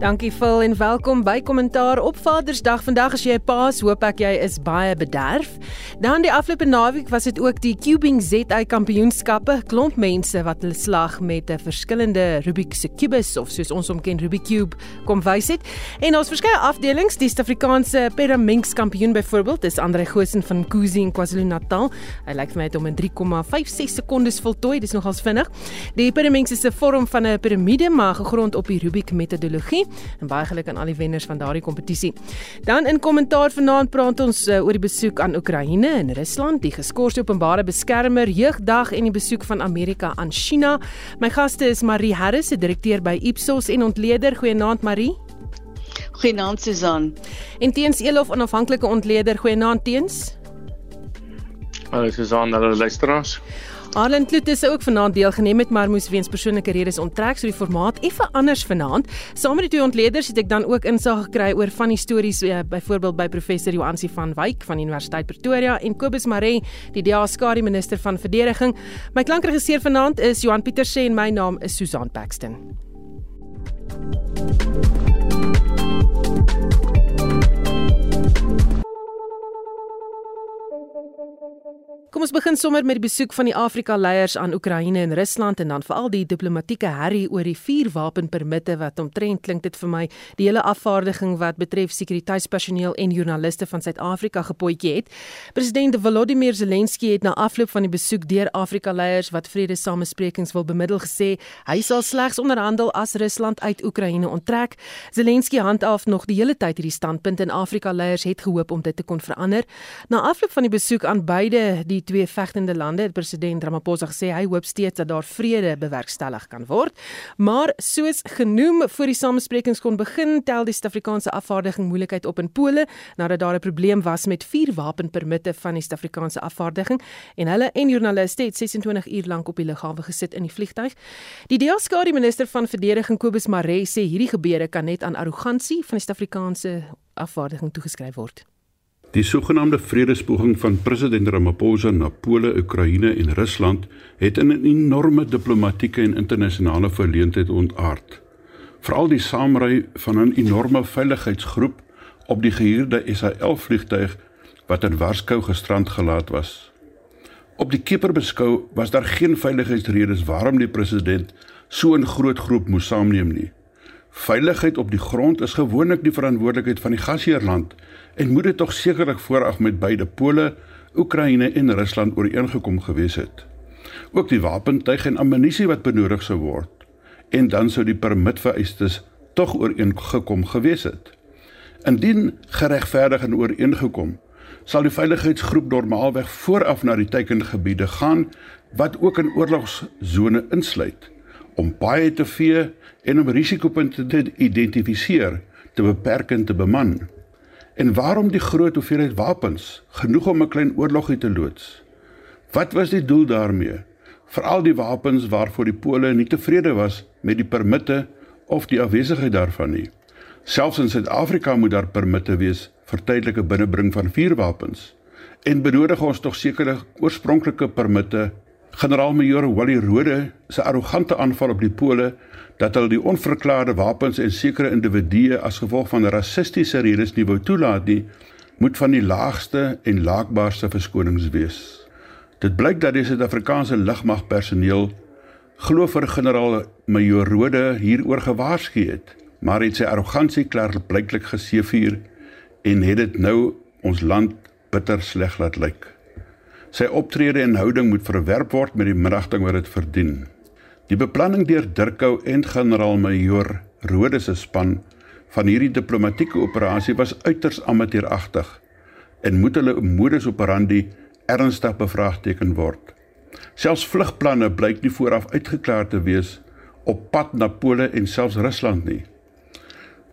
Dankie Phil en welkom by Kommentaar op Vadersdag. Vandag as jy 'n paas, hoop ek jy is baie bederf. Dan die afgelope naweek was dit ook die Cubing ZA Kampioenskappe. Klomp mense wat hulle slag met 'n verskillende Rubik se kubus of soos ons hom ken Rubik cube kom wys het. En daar's verskeie afdelings, die Suid-Afrikaanse Pyraminx kampioen byvoorbeeld, dis Andre Goosen van Kuzi in KwaZulu-Natal. Hy lyk vir my het hom in 3,56 sekondes voltooi. Dis nogals vinnig. Die Pyraminx is 'n vorm van 'n piramide maar gegrond op die Rubik metodologie en baie geluk aan al die wenners van daardie kompetisie. Dan in kommentaar vanaand praat ons uh, oor die besoek aan Oekraïne en Rusland, die geskorste openbare beskermer jeugdag en die besoek van Amerika aan China. My gaste is Marie Harris, se direkteur by Ipsos en ontleder. Goeienaand Marie. Goeienaand Susan. En Teens Elof, onafhanklike ontleder. Goeienaand Teens. Hallo Susan, hallo luisteraars. Arlen Kloet is ook vanaand deelgeneem met maar moes weens persoonlike redes onttrek so die formaat effe anders vanaand. Saam met die twee ontleeders het ek dan ook insig gekry oor van die stories uh, byvoorbeeld by professor Joansi van Wyk van Universiteit Pretoria en Kobus Maree, die DA skare minister van verdediging. My klankregisseur vanaand is Johan Pieterse en my naam is Susan Paxton. Kom ons begin sommer met die besoek van die Afrika leiers aan Oekraïne en Rusland en dan veral die diplomatieke herrie oor die vuurwapenpermitte wat omtrent klink dit vir my die hele afvaardiging wat betref sekuriteitspersoneel en joernaliste van Suid-Afrika gepootjie het. President Volodymyr Zelensky het na afloop van die besoek deur Afrika leiers wat vredesamesprekings wil bemiddel gesê hy sal slegs onderhandel as Rusland uit Oekraïne onttrek. Zelensky handhaaf nog die hele tyd hierdie standpunt en Afrika leiers het gehoop om dit te kon verander. Na afloop van die besoek aan beide die die twee vegtende lande het president Ramaphosa gesê hy hoop steeds dat daar vrede bewerkstellig kan word. Maar soos genoem voor die samesprekings kon begin, tel die Suid-Afrikaanse afvaardiging moeilikheid op in Pole nadat daar 'n probleem was met vier wapenpermitte van die Suid-Afrikaanse afvaardiging en hulle en joernaliste het 26 uur lank op die lughawe gesit in die vliegtuig. Die DEA-skare minister van verdediging Kobus Maree sê hierdie gebeure kan net aan arrogansie van die Suid-Afrikaanse afvaardiging toegeskryf word. Die sogenaamde vredespoging van president Ramaphosa na Pole, Oekraïne en Rusland het in 'n enorme diplomatieke en internasionale verleentheid ontaard. Veral die saamry van 'n enorme veiligheidsgroep op die gehuurde SA-11 vliegtuig wat in Warskou gestrand gelaat was. Op die keper beskou was daar geen veiligheidsredes waarom die president so 'n groot groep moes saamneem nie. Veiligheid op die grond is gewoonlik die verantwoordelikheid van die gasheerland en moet dit tog sekerlik vooraf met beide pole, Oekraïne en Rusland ooreengekom gewees het. Ook die wapentuig en ammunisie wat benodig sou word en dan sou die permitvereistes tog ooreengekom gewees het. Indien geregverdig en ooreengekom, sal die veiligheidsgroep normaalweg vooraf na die teikengebiede gaan wat ook in oorlogsone insluit om baie te vee en om risikopunte te identifiseer, te beperk en te beman. En waarom die groot hoeveelheid wapens, genoeg om 'n klein oorlogie te loods? Wat was die doel daarmee? Veral die wapens waarvoor die Pole nie tevrede was met die permitte of die afwesigheid daarvan nie. Selfs in Suid-Afrika moet daar permitte wees vir tydelike binnebring van vuurwapens. En benodig ons tog sekere oorspronklike permitte Generaal-majoor Wally Rode se arrogante aanval op die Pole dat hulle die onverklaarde wapens en sekere individue as gevolg van rassistiese redes nie wou toelaat nie, moet van die laagste en laakbaarste verskonings wees. Dit blyk dat die Suid-Afrikaanse lugmagpersoneel glo vir generaal-majoor Rode hieroor gewaarsku het, maar het sy arrogansie klaarblyklik geseëvier en het dit nou ons land bitter sleg laat lyk. Sy optrede en houding moet verwerp word met die middagting wat dit verdien. Die beplanning deur Dirkou en generaal-majoor Rode se span van hierdie diplomatieke operasie was uiters amateuragtig en moet hulle modus operandi ernstig bevraagteken word. Selfs vlugplanne blyk nie vooraf uitgeklaar te wees op pad na Pole en selfs Rusland nie.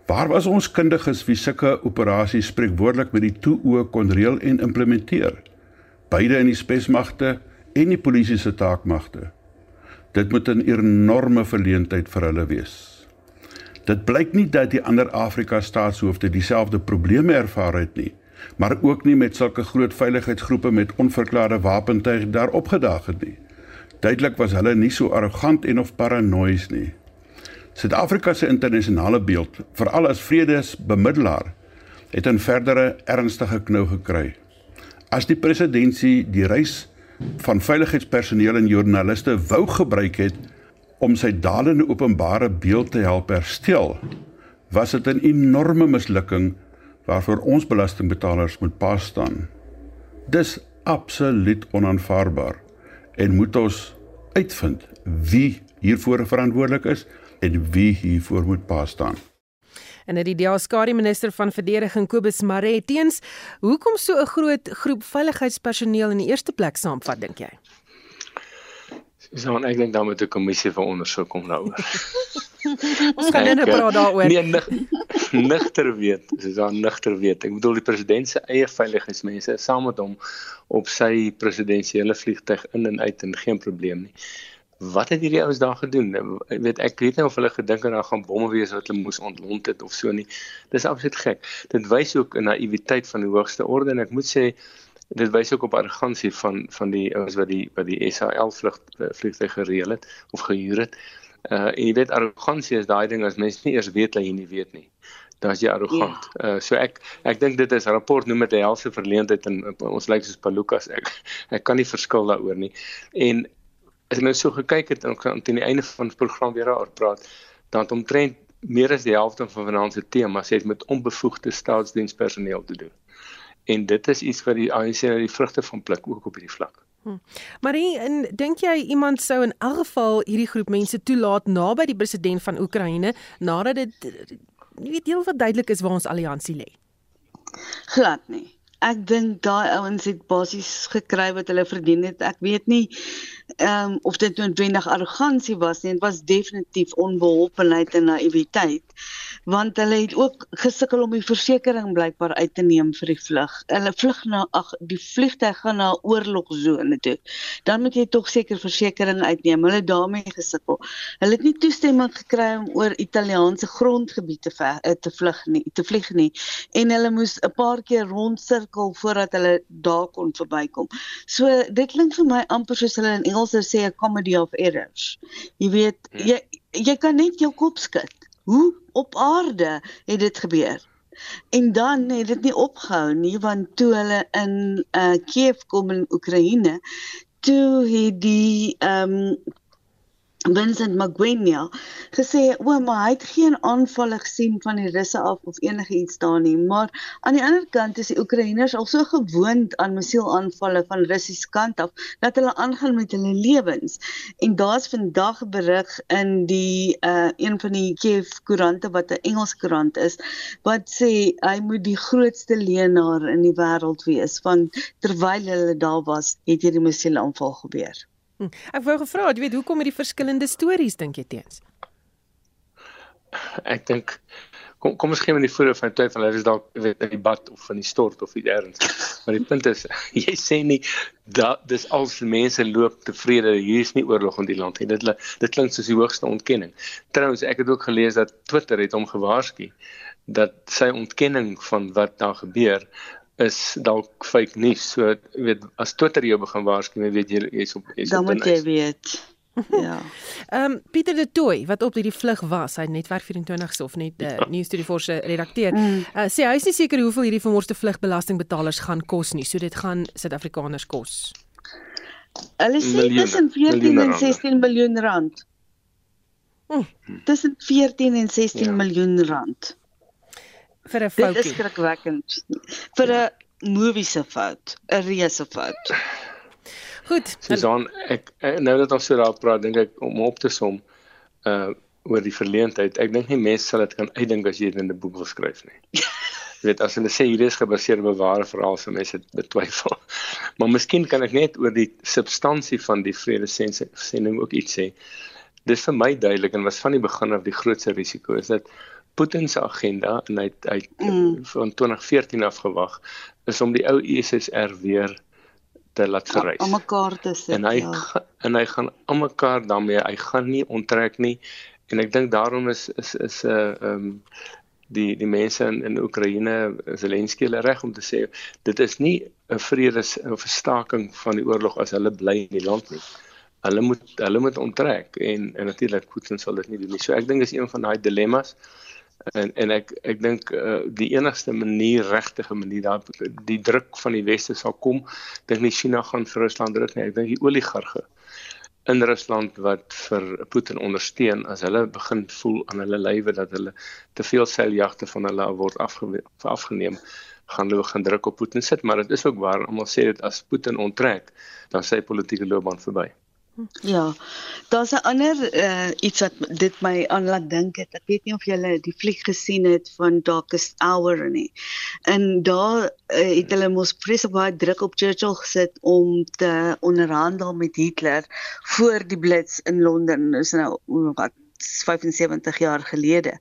Waar was ons kundiges wie sulke operasies spreekwoordelik met die toe oë kon reël en implementeer? Beide in die spesmagte en die polisie se taakmagte. Dit moet 'n enorme verleentheid vir hulle wees. Dit blyk nie dat die ander Afrika staatshoofde dieselfde probleme ervaar het nie, maar ook nie met sulke groot veiligheidsgroepe met onverklaarde wapentuig daar opgedaag het nie. Duidelik was hulle nie so arrogant en of paranoïes nie. Suid-Afrika se internasionale beeld, veral as vredesbemiddelaar, het 'n verdere ernstige knou gekry. As die presidentsie die reis van veiligheidspersoneel en joernaliste wou gebruik het om sy dalende openbare beeld te help herstel, was dit 'n enorme mislukking waarvoor ons belastingbetalers moet pas staan. Dis absoluut onaanvaarbaar en moet ons uitvind wie hiervoor verantwoordelik is en wie hiervoor moet pas staan. En dit die Diaskari minister van verdediging Kobus Maree teens hoekom so 'n groot groep veiligheidspersoneel in die eerste plek saamvat dink jy? So dan ek dink dan moet 'n kommissie van ondersoek kom nou. Ons gaan net praat daaroor. Nee, nig, nigter weet, soos dan nigter weet. Ek bedoel die president se eie veiligheidsmense is saam met hom op sy presidensiële vliegtyg in en uit en geen probleem nie. Wat het hierdie ouens daar gedoen? Ek weet ek weet nie of hulle gedink het daar gaan bomme wees wat hulle moes ontlont het of so nie. Dis absoluut gek. Dit wys ook 'n naïwiteit van die hoogste orde en ek moet sê dit wys ook op arrogansie van van die ouens wat die wat die SAL vlug vliegtuig gereël het of gehuur het. Uh en jy weet arrogansie is daai ding as mense nie eers weet dat jy nie weet nie. Dan is jy arrogant. Ja. Uh so ek ek dink dit is rapport noem dit 'n helse verleentheid en ons lyk soos Palukas. Ek ek kan nie verskil daaroor nie. En as ek nou so gekyk het en aan die einde van die program weer daaroor praat, dan het omtrent meer as die helfte van finansiële temas het met onbevoegde staatsdienspersoneel te doen en dit is iets wat die ANC nou die vrugte van pluk ook op hierdie vlak. Hm. Maar en dink jy iemand sou in elk geval hierdie groep mense toelaat naby die president van Oekraïne nadat dit nie weet heel wat duidelik is waar ons alliansie lê? Glad nie. Ek dink daai ouens het basies gekry wat hulle verdien het. Ek weet nie ehm um, of dit noodwendig arrogansie was nie. Dit was definitief onbeholpenheid en naïwiteit want hulle het ook gesukkel om die versekerings blykbaar uit te neem vir die vlug. Hulle vlug na ag die vliegtuig gaan na oorlogsone toe. Dan moet jy tog seker versekerings uitneem. Hulle daarmee gesukkel. Hulle het nie toestemming gekry om oor Italiaanse grondgebied te ver, eh, te vlug nie, te vlieg nie. En hulle moes 'n paar keer rondsirkel voordat hulle daar kon verbykom. So dit klink vir my amper soos hulle in Engels sê 'n comedy of errors. Jy weet, hmm. jy jy kan net jou kop skud. Hoe op aarde het dit gebeur? En dan het dit nie opgehou nie want toe hulle in uh, Kiev kom in Oekraïne, toe het die ehm um, Vincent Magwenya gesê o, maar hy het geen aanvalle gesien van die Russe af of enigiets daar nie, maar aan die ander kant is die Oekraïners al so gewoond aan missielaanvalle van Russiese kant af dat hulle aangaan met hulle lewens. En daar's vandag berig in die uh een van die Kiev koerante wat 'n Engels koerant is wat sê hy moet die grootste leenaar in die wêreld wees want terwyl hulle daar was, het hierdie missielaanval gebeur. Hm. Ek wou gevra, jy weet, hoekom het die verskillende stories dink jy teens? Ek dink kom kom ons gee met die voorde van tyd van hulle is dalk weet in die bad of in die stort of iets erns. Maar die punt is jy sê nie dat dis als mense loop tevrede hier is nie oorlog in die land nie. Dit dit klink soos die hoogste ontkenning. Trouwens ek het ook gelees dat Twitter het hom gewaarsku dat sy ontkenning van wat daar gebeur is dalk fake nuus. So weet as Twitter jou begin waarsku, weet jy jy's op jy's op. Dan moet jy weet. Ja. Ehm um, Pieter de Tooi wat op hierdie vlug was, hy netwerk 24 of net uh, ja. News 24 se redakteur. Mm. Uh, sê hy is nie seker hoeveel hierdie vermorste vlugbelastingbetalers gaan kos nie. So dit gaan Suid-Afrikaners kos. Hulle sê tussen 14 en 16 miljoen rand. Mm. Tussen 14 en 16 ja. miljoen rand vir 'n foutjie. Dit is skrikwekkend. Vir 'n movie se fout, 'n reuse fout. Goed. Susan, ek nou dat ons so daar praat, dink ek om op te som uh oor die verleentheid. Ek dink nie mense sal dit kan uitdink as jy dit in 'n boek wil skryf nie. Jy weet as hulle sê hier is gebaseer op ware verhaal, so mense betwyfel. Maar miskien kan ek net oor die substansie van die vredesending ook iets sê. Dis vir my duidelik en was van die begin af die grootste risiko is dat Putin se agenda en hy hy mm. van 2014 af gewag is om die ou USSR weer te laat verrys. Om mekaar te sit. En hy ja. en hy gaan om mekaar daarmee hy gaan nie onttrek nie en ek dink daarom is is is 'n uh, ehm um, die die mense in in Oekraïne Zelensky hulle reg om te sê dit is nie 'n vredes of 'n staking van die oorlog as hulle bly in die land nie. Hulle moet hulle moet onttrek en en natuurlik Putin sal dit nie doen nie. So ek dink is een van daai dilemmas en en ek ek dink uh, die enigste manier regtige manier daar die druk van die weste sal kom dink nie China gaan vir Rusland druk nie ek dink die oligarge in Rusland wat vir Putin ondersteun as hulle begin voel aan hulle lywe dat hulle te veel seiljagte van hulle word afge afgeneem gaan hulle begin druk op Putin sit. Maar dit is ook waar almal sê dit as Putin onttrek dan sy politieke loopbaan verby Ja. Daar's 'n ander uh iets wat dit my aan laat dink het. Ek weet nie of julle die fliek gesien het van Darkest Hour nie. En daar uh, het hulle mos vreeslik baie druk op Churchill gesit om te onderhandel met Hitler voor die blits in Londen. Dis nou wat 75 jaar gelede.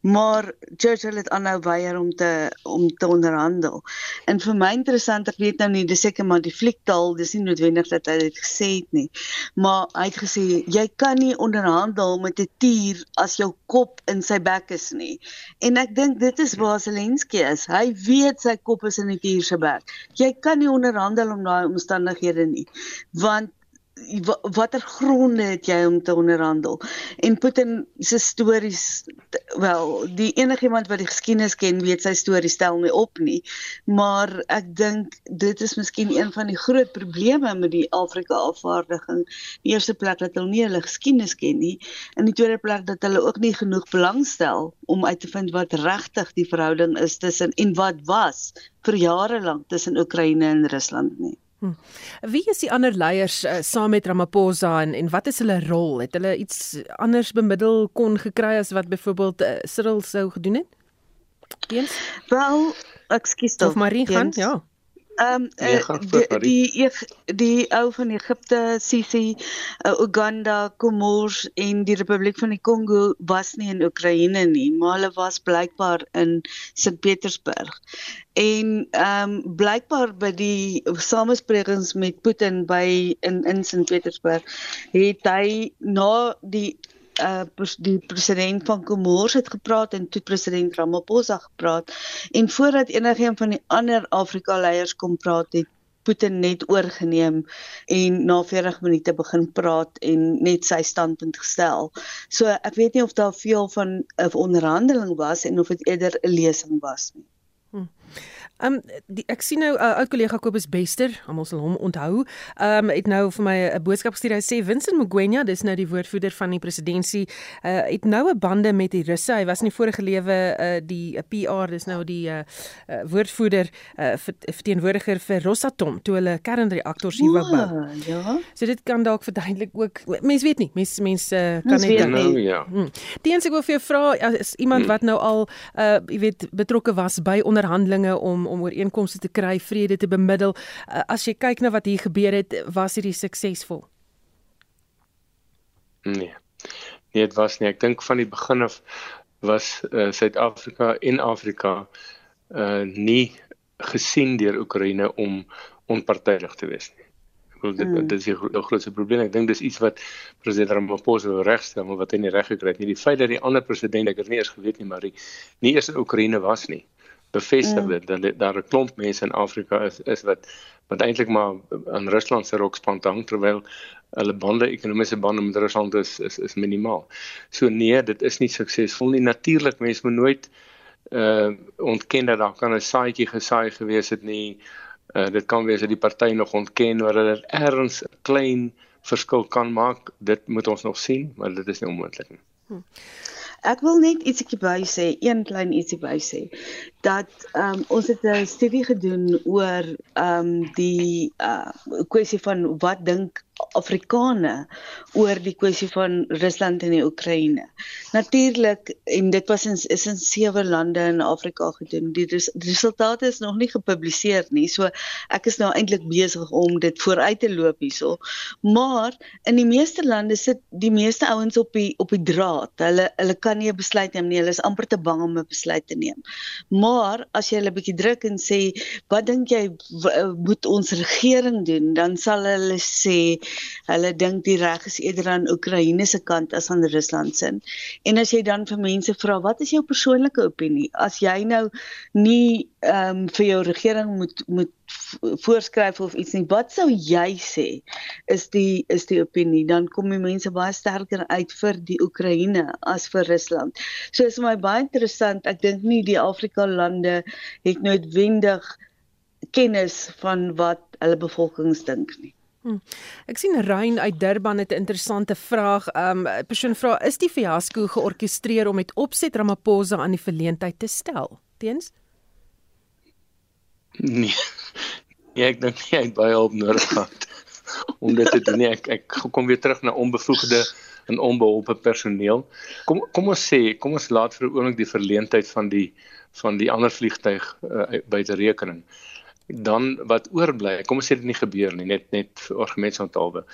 Maar Churchill het aanhou weier om te om te onderhandel. En vir my interessant, ek weet nou nie dis seker maar die fliektaal, dis nie noodwendig dat hy dit gesê het nie. Maar hy het gesê jy kan nie onderhandel met 'n tier as jou kop in sy bek is nie. En ek dink dit is waar Zelensky is. Hy weet sy kop is in die tier se bek. Jy kan nie onderhandel om daai omstandighede nie. Want watter gronde het jy om te onderhandel? En Putin se stories wel, die enigiemand wat die geskiedenis ken, weet sy storie stel nie op nie. Maar ek dink dit is miskien een van die groot probleme met die Afrika afvaardiging. Die eerste plek dat hulle nie hulle geskiedenis ken nie, en die tweede plek dat hulle ook nie genoeg belangstel om uit te vind wat regtig die verhouding is tussen en wat was vir jare lank tussen Oekraïne en Rusland nie. Hm. Wie is die ander leiers uh, saam met Ramaphosa en en wat is hulle rol? Het hulle iets anders bemiddel kon gekry as wat byvoorbeeld uh, Cyril sou gedoen het? Eens? Wel, ekskuus tog. Of Marie gaan, ja. Ehm um, uh, die die die ou van Egipte, Sisi, uh, Uganda, Komors en die Republiek van die Kongo was nie in Oekraïne nie, maar hulle was blykbaar in Sint Petersburg. En ehm um, blykbaar by die samesprekings met Putin by in in Sint Petersburg het hy na die uh die president van Komors het gepraat en toe president Ramaphosa gepraat en voordat enigiemand van die ander Afrika leiers kom praat het Putin net oorgeneem en na 40 minute begin praat en net sy standpunt gestel. So ek weet nie of daar veel van 'n onderhandeling was en of dit eerder 'n lesing was nie. Hm. Ehm um, ek sien nou 'n uh, oud kollega Kobus Bester, almal sal hom onthou. Ehm um, het nou vir my 'n boodskap gestuur. Hy sê Vincent Mugwenya, dis nou die woordvoerder van die presidentskap, uh, het nou 'n bande met die Russe. Hy was in die vorige lewe uh, die uh, PR, dis nou die uh, uh, woordvoerder uh, verteenwoordiger vir Rosatom toe hulle kernreaktors hier wou bou. Ja. So dit kan dalk verduidelik ook. Mense weet nie, mense mense uh, kan net dan nou ja. Hmm. Die enige wat vir jou vra is iemand hmm. wat nou al uh, jy weet betrokke was by onderhandelinge om om ooreenkomste te kry, vrede te bemiddel. Uh, as jy kyk na wat hier gebeur het, was dit suksesvol? Nee. Nee, dit was nie. Ek dink van die begin af was uh, Suid-Afrika en Afrika uh nie gesien deur Oekraïne om onpartydig te wees nie. Ek wil dit mm. dit is 'n groot probleem. Ek dink dis iets wat president Ramaphosa wil regstel, maar wat hy nie reg gekry het nie. Die feit dat die ander president, ek het nie eers geweet nie, maar die nie eers in Oekraïne was nie bevestig mm. dit dat daar 'n klomp mense in Afrika is is wat wat eintlik maar aan Rusland se rokspan hang terwyl hulle bande ekonomiese bande met Rusland is is is minimaal. So nee, dit is nie suksesvol nie. Natuurlik mense moet nooit uh ontken dat daar kan 'n saadjie gesaai gewees het nie. Uh dit kan wees dat die party nog ontken oor dat dit erns 'n klein verskil kan maak. Dit moet ons nog sien, maar dit is nie onmoontlik nie. Hm. Ek wil net ietsie by sê, een klein ietsie by sê dat um, ons het 'n studie gedoen oor ehm um, die uh kwessie van wat dink Afrikane oor die kwessie van Rusland en die Oekraïne. Natuurlik en dit was in is in sewe lande in Afrika gedoen. Die, res, resultate is nog nie gepubliseer nie. So ek is nou eintlik besig om dit vooruit te loop hierso. Maar in die meeste lande sit die meeste ouens op die op die draad. Hulle hulle kan nie 'n besluit neem nie. Hulle is amper te bang om 'n besluit te neem. Maar Maar as jy hulle bietjie druk en sê, "Wat dink jy moet ons regering doen?" dan sal hulle sê hulle dink die reg is eerder aan Oekraïne se kant as aan Rusland se. En as jy dan vir mense vra, "Wat is jou persoonlike opinie?" As jy nou nie ehm um, vir jou regering moet moet voorskryf of iets nie. Wat sou jy sê is die is die opinie? Dan kom die mense baie sterker uit vir die Oekraïne as vir Rusland. So is my baie interessant. Ek dink nie die Afrika lande het noodwendig kennis van wat hulle bevolkings dink nie. Hmm. Ek sien Rein uit Durban het 'n interessante vraag. Um 'n persoon vra: "Is die fiasco georkestreer om met opset Ramaphosa aan die verleentheid te stel?" Teens? Nee. Ja, ek dink jy het baie hulp nodig gehad om dit te doen. Nee, ek ek kom weer terug na onbevoegde en onbeholpe personeel. Kom kom ons sê, kom ons laat vir 'n oomblik die verleentheid van die van die ander vliegtyg uh, buite rekening. Dan wat oorbly, kom ons sê dit nie gebeur nie, net net argumentsontalwe.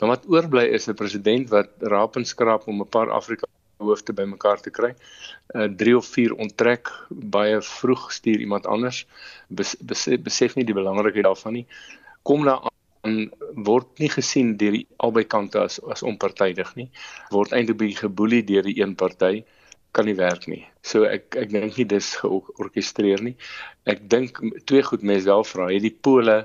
Dan wat oorbly is 'n president wat raap en skraap om 'n paar Afrika hoofde bymekaar te kry. Uh 3 of 4 onttrek baie vroeg stuur iemand anders. Besef, besef nie die belangrikheid daarvan nie. Kom daar aan word nie gesien deur die albei kante as as onpartydig nie. Word eintlik baie geboelie deur die een party kan nie werk nie. So ek ek dink nie dis georkestreer nie. Ek dink twee goed mense wel vra, het die Pole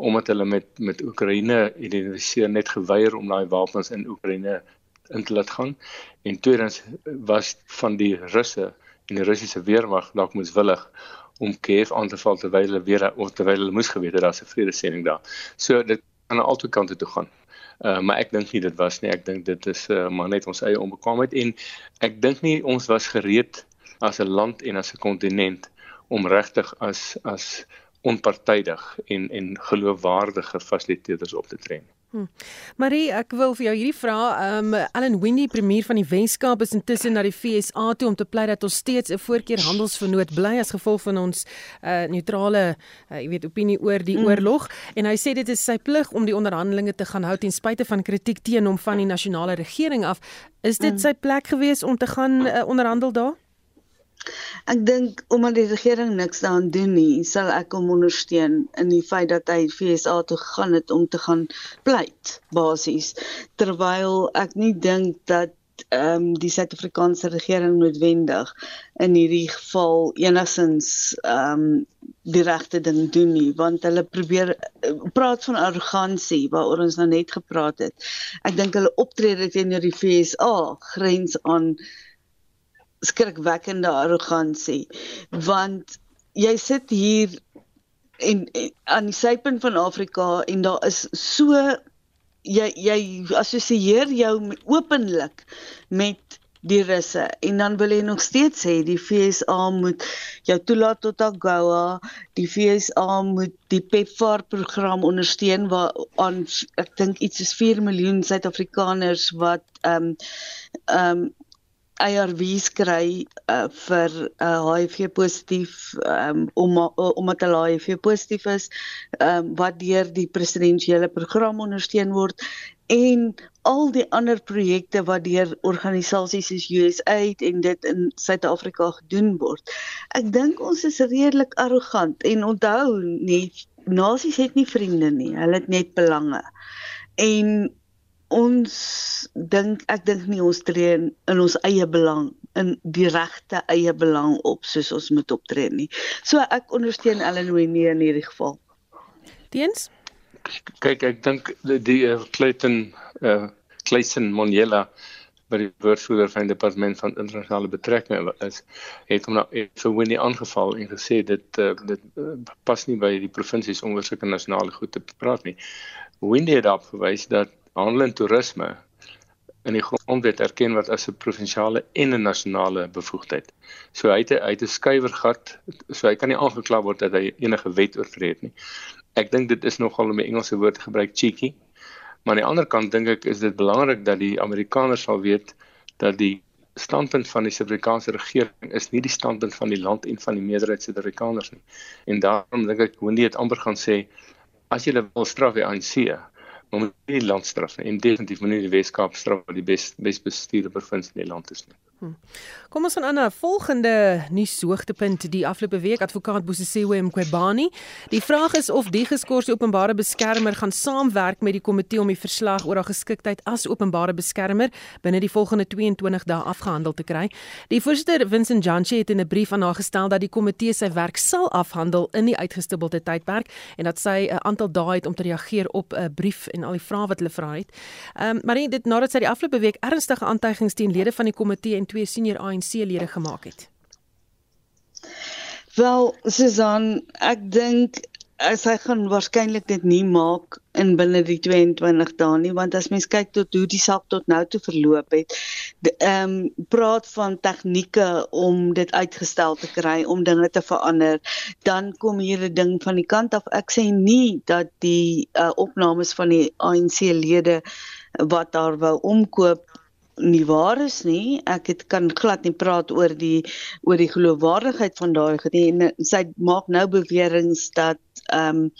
omdat hulle met met Oekraïne identifiseer net geweier om daai wapens in Oekraïne in te laat gaan en tweedens was van die Russe en die Russiese weermag dalk moeswillig om Kiev aan te val terwyl hulle weer of terwyl hulle moes geweet het daar's 'n vredesending daar. So dit aan albei kante toe gaan. Uh, maar ek dink nie dit was nie. Ek dink dit is uh, maar net ons eie onbekwaamheid en ek dink nie ons was gereed as 'n land en as 'n kontinent om regtig as as onpartydig en en geloofwaardige fasiliteerders op te tree. Hm. Marie, ek wil vir jou hierdie vra. Ehm um, Allan Windy, premier van die Weskaap, is intussen na die FSA toe om te pleit dat ons steeds 'n voorkeur handelsvernoot bly as gevolg van ons uh neutrale, uh, jy weet, opinie oor die mm. oorlog en hy sê dit is sy plig om die onderhandelinge te gaan hou ten spyte van kritiek teen hom van die nasionale regering af. Is dit mm. sy plek gewees om te gaan uh, onderhandel daar? Ek dink omdat die regering niks daaraan doen nie, sal ek hom ondersteun in die feit dat hy FSA toe gegaan het om te gaan pleit basies. Terwyl ek nie dink dat ehm um, die Suid-Afrikaanse regering noodwendig in hierdie geval enigsins ehm um, die regte ding doen nie want hulle probeer uh, praat van arrogansie waaroor ons nou net gepraat het. Ek dink hulle optrede teenoor die FSA grens aan skrikwekkende arrogansie want jy sit hier en aan die suidpunt van Afrika en daar is so jy jy assosieer jou openlik met die russe en dan wil jy nog steeds sê die FSA moet jou toelaat tot AGOA die FSA moet die PEPFAR program ondersteun waar aan ek dink iets soos 4 miljoen Suid-Afrikaners wat ehm um, ehm um, ARV's kry uh, vir uh, HIV positief um, om uh, omdat hulle HIV positief is um, wat deur die presidensiële program ondersteun word en al die ander projekte wat deur organisasies soos USAID en dit in Suid-Afrika gedoen word. Ek dink ons is redelik arrogant en onthou net nasies het nie vriende nie, hulle het net belange. En ons dink ek dink nie ons tree in, in ons eie belang in die regte eie belang op soos ons moet optree nie. So ek ondersteun Ellen Winnie in hierdie geval. Teens? Kyk, ek dink die, die uh, Clayton uh eh, Clayton Monjela by die woordvoerder van die departement van internasionale betrekkinge is het hom nou vir Winnie aangeval en gesê dit uh, dit uh, pas nie by die provinsies om oor sulke nasionale goed te praat nie. Winnie het daarop gewys dat handel en toerisme in die grondwet erken word as 'n provinsiale en 'n nasionale bevoegdheid. So hy het hy het 'n skuiwergat, so hy kan nie aangekla word dat hy enige wet oortree nie. Ek dink dit is nogal om 'n Engelse woord te gebruik cheeky. Maar aan die ander kant dink ek is dit belangrik dat die Amerikaners sal weet dat die standpunt van die Suid-Afrikaanse regering is nie die standpunt van die land en van die meerderheid Suid-Afrikaners nie. En daarom dink ek hoe dit amper gaan sê as jy wil straf die ANC, om die land straf en definitief moet nie die Weskaap straf wat die bes bes bestuurde provinsie in die land is nie. Hm. Kom ons gaan aan na 'n volgende nuushoogtepunt die afgelope week advokaat Bosisiwe Mqobani. Die vraag is of die geskorste openbare beskermer gaan saamwerk met die komitee om die verslag oor haar geskiktheid as openbare beskermer binne die volgende 22 dae afgehandel te kry. Die voorsitter Vincent Janche het in 'n brief aan haar gestel dat die komitee sy werk sal afhandel in die uitgestippelde tydperk en dat sy 'n aantal dae het om te reageer op 'n brief en al die vrae wat hulle vra het. Ehm um, maar dit nadat sy die afgelope week ernstige aantuigings teen lede van die komitee en twee senior ANC-lede gemaak het? Wel, Susan, ek dink as hy gaan waarskynlik dit nie maak in binne die 22 dae nie want as mens kyk tot hoe die saak tot nou toe verloop het ehm um, praat van tegnieke om dit uitgestel te kry om dinge te verander dan kom hier 'n ding van die kant af ek sê nie dat die uh, opnames van die ANC lede wat daar wou omkoop nie waar is nie. Ek het kan glad nie praat oor die oor die geloofwaardigheid van daai gedien. Sy maak nou beweringe dat ehm um,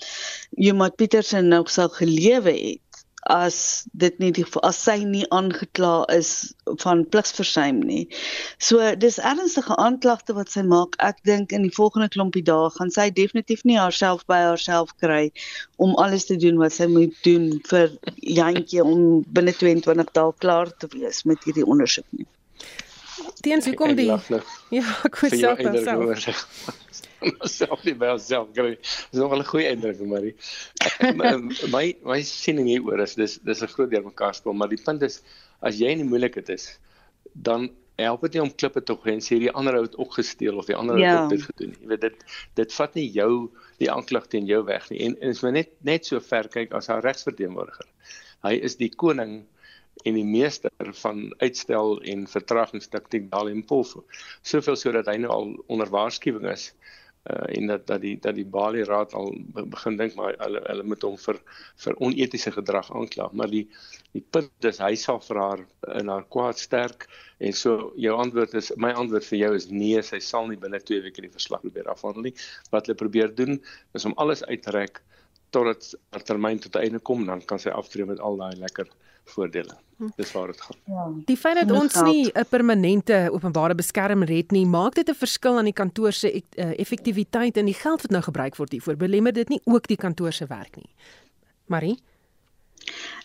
Juma Petersen nou sou gelewe het as dit nie die as sy nie aangekla is van pligsversuim nie. So dis ernstige aanklagte wat sy maak. Ek dink in die volgende klompie dae gaan sy definitief nie haarself by haarself kry om alles te doen wat sy moet doen vir Jantjie om binne 22 dae klaar te wees met hierdie ondersoek nie. Teens hoe kom die Ja, ek wou self myself nie by myself kry. Dis nog 'n goeie indruk vir my. My my siening hieroor is dis dis 'n groot deel mekaar speel, maar die punt is as jy in die moeilikheid is, dan help dit nie om klippe te gooi en sê die ander ou het ook gesteel of die ander ou ja. het dit gedoen. Jy weet dit dit vat nie jou die aanklag teen jou weg nie. En, en is my net net so ver kyk as haar regsverteenwoordiger. Hy is die koning en die meester van uitstel en vertragingstaktiek daar in Polfo. Soveel sodat hy nou al onder waarskuwing is uh, en dat dat die dat die Bali Raad al begin dink maar hulle hulle moet hom vir vir onetiese gedrag aankla maar die die punt is hy sal vir haar in haar kwaad sterk en so jou antwoord is my antwoord vir jou is nee sy sal nie binne 2 weke die verslag probeer afhandel nie. Wat hulle probeer doen is om alles uit te rek totdat haar termyn tot einde kom dan kan sy aftree met al daai lekker voordele. Dis waar dit gaan. Ja. Die feit dat ons nie 'n permanente openbare beskermer het nie, maak dit 'n verskil aan die kantoor se uh, effektiwiteit en die geld wat nou gebruik word hiervoor. Belemmer dit nie ook die kantoor se werk nie. Marie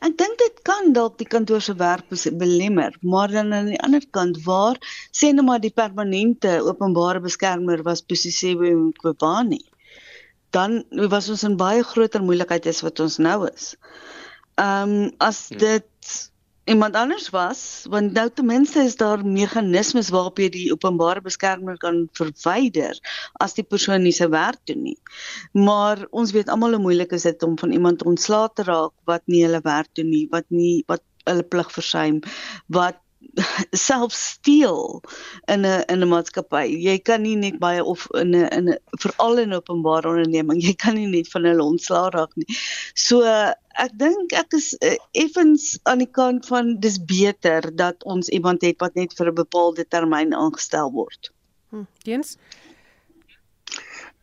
Ek dink dit kan dalk die kantoor se werk belemmer, maar dan aan die ander kant waar sê nou maar die permanente openbare beskermer was Posisewe Mqobani. Dan was ons in baie groter moeilikheid as wat ons nou is. Ehm um, as hmm. dit iemand anders was, want nou ten minste is daar meganismes waarop jy die openbare beskermer kan verwyder as die persoon nie sy werk doen nie. Maar ons weet almal hoe moeilik is dit om van iemand ontslae te raak wat nie hulle werk doen nie, wat nie wat hulle plig versuim, wat self steel in 'n in 'n maatskappy. Jy kan nie net baie of in 'n in 'n veral in openbare onderneming, jy kan nie net van hulle ontslaa raak nie. So ek dink ek is uh, effens aan die kant van dis beter dat ons iemand het wat net vir 'n bepaalde termyn aangestel word. Hm, Jens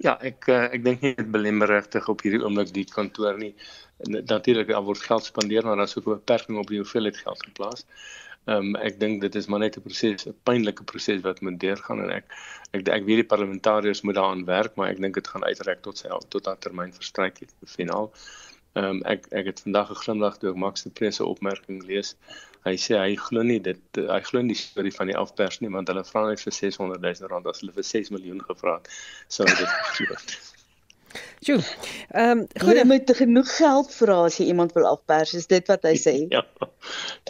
Ja, ek uh, ek dink nie dit belemmer regtig op hierdie oomblik die kantoor nie. Natuurlik daar word geld spandeer, maar daar's ook 'n beperking op die hoeveelheid geld geplaas. Ehm um, ek dink dit is maar net 'n proses, 'n pynlike proses wat moet deurgaan en ek ek ek weet die parlementariërs moet daaraan werk, maar ek dink dit gaan uitreik tot sy tot haar termyn verstryk het finaal. Ehm um, ek ek het vandag 'n glimlag toe ek Max de Pre se opmerking lees. Hy sê hy glo nie dit hy glo nie die storie van die afpers nie want hulle vra net vir 600 000 rand as hulle vir 6 miljoen gevra het. Sou dit geglo het. Sjoe. Ehm um, goed, jy moet genoeg geld vra as jy iemand wil afpers, is dit wat hy sê? Ja.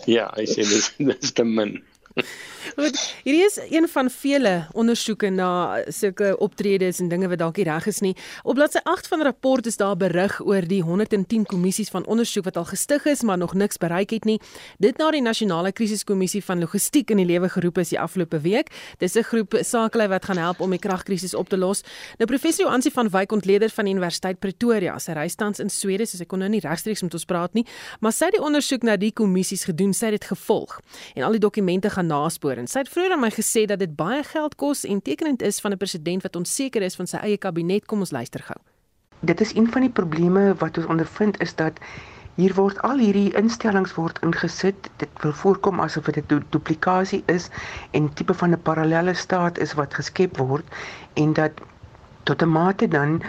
Ja, hy sê dis dis te min. Goed, hierdie is een van vele ondersoeke na sulke optredes en dinge wat dalk nie reg is nie. Op bladsy 8 van die rapport is daar berig oor die 110 kommissies van ondersoek wat al gestig is, maar nog niks bereik het nie. Dit na die nasionale krisiskommissie van logistiek in die lewe geroep is die afgelope week. Dis 'n groep sakelei wat gaan help om die kragkrisis op te los. Nou professor Ansie van Wyk ontleder van die Universiteit Pretoria, sy reis tans in Swede, so sy kon nou nie regstreeks met ons praat nie, maar sy het die ondersoek na die kommissies gedoen, sy het dit gevolg en al die dokumente gaan naspoor en sy het vroeër aan my gesê dat dit baie geld kos en tekenend is van 'n president wat onseker is van sy eie kabinet. Kom ons luister gou. Dit is een van die probleme wat ons ondervind is dat Hier word al hierdie instellings word ingesit. Dit wil voorkom asof dit 'n duplikasie is en tipe van 'n parallelle staat is wat geskep word en dat tot 'n mate dan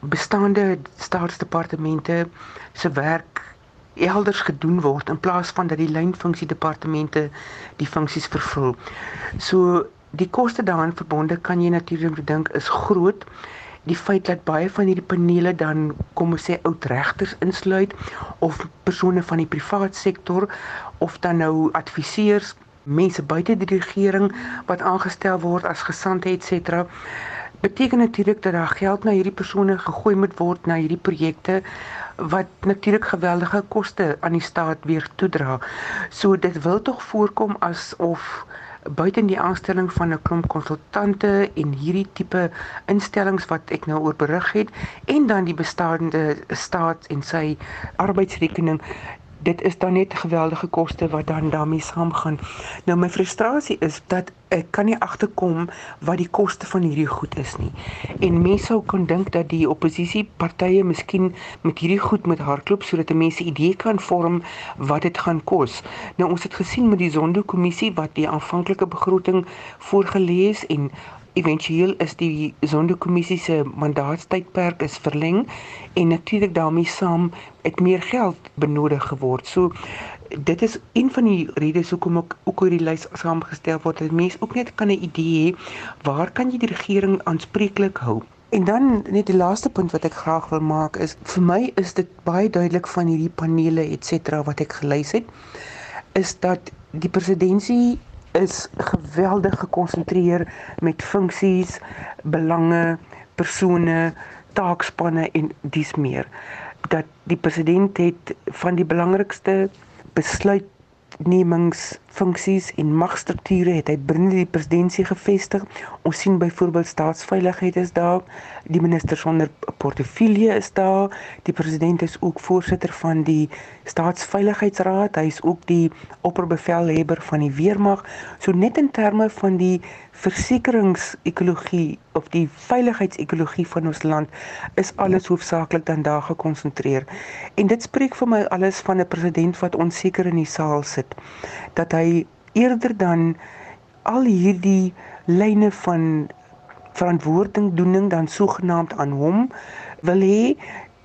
bestaande staatsdepartemente se werk elders gedoen word in plaas van dat die lynfunksie departemente die funksies vervul. So die koste daaraan verbonde kan jy natuurlik dink is groot. Die feit dat baie van hierdie panele dan kom ons sê oud regters insluit of persone van die privaat sektor of dan nou adviseurs, mense buite die regering wat aangestel word as gesante et cetera beteken natuurlik dat daar geld na hierdie persone gegooi moet word na hierdie projekte wat natuurlik geweldige koste aan die staat weer toedra. So dit wil tog voorkom asof buiten die aanstelling van 'n klomp konsultante en hierdie tipe instellings wat ek nou oor berig het en dan die bestaande staat en sy arbeidsrekening dit is dan net geweldige koste wat dan daarmee saamgaan. Nou my frustrasie is dat ek kan nie agterkom wat die koste van hierdie goed is nie. En mense sou kon dink dat die oppositiepartye miskien met hierdie goed met hardloop sodat mense idee kan vorm wat dit gaan kos. Nou ons het gesien met die Zondo-kommissie wat die aanvanklike begroting voorgeles en Eventueel is die Zondo-kommissie se mandaatstydperk is verleng en natuurlik daarmee saam het meer geld benodig geword. So dit is een van die redes hoekom ek ook oor die lys saamgestel word dat mense ook net kan 'n idee hê waar kan jy die regering aanspreeklik hou? En dan net die laaste punt wat ek graag wil maak is vir my is dit baie duidelik van hierdie panele et cetera wat ek gelys het is dat die presidentsie is geweldig gekonsentreer met funksies, belange, persone, taakspanne en dis meer dat die president het van die belangrikste besluit wetgewingfunksies en magstrukture het hy binne die presidentskap gevestig. Ons sien byvoorbeeld staatsveiligheid is daar, die minister sonder portefeulje is daar, die president is ook voorsitter van die staatsveiligheidsraad, hy is ook die opperbevelhebber van die weermag. So net in terme van die versekeringsekologie of die veiligheidsekologie van ons land is alles hoofsaaklik dan daar gekonsentreer. En dit spreek vir my alles van 'n president wat onseker in die saal sit dat hy eerder dan al hierdie lyne van verantwoordingdoening dan sogenaamd aan hom wil hê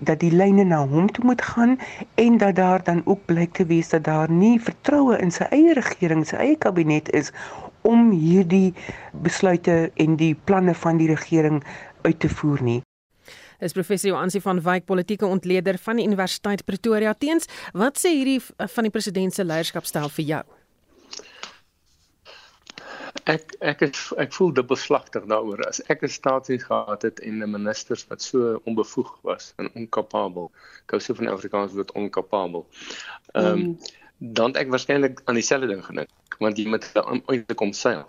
dat die lyne na hom toe moet gaan en dat daar dan ook blyk te wees dat daar nie vertroue in sy eie regering, sy eie kabinet is om hierdie besluite en die planne van die regering uit te voer nie. Is professor Joansi van Wyk politieke ontleder van die Universiteit Pretoria teens, wat sê hierdie van die president se leierskapstyl vir jou? Ek ek is ek voel dubbelslagtig daaroor as ek 'n staatsdiens gehad het en 'n minister wat so onbevoeg was en onkapabel. Ek hou so van die Afrikaanse woord onkapabel. Ehm um, mm dan ek waarskynlik aan dieselfde ding gedink want jy moet eintlik kom seil.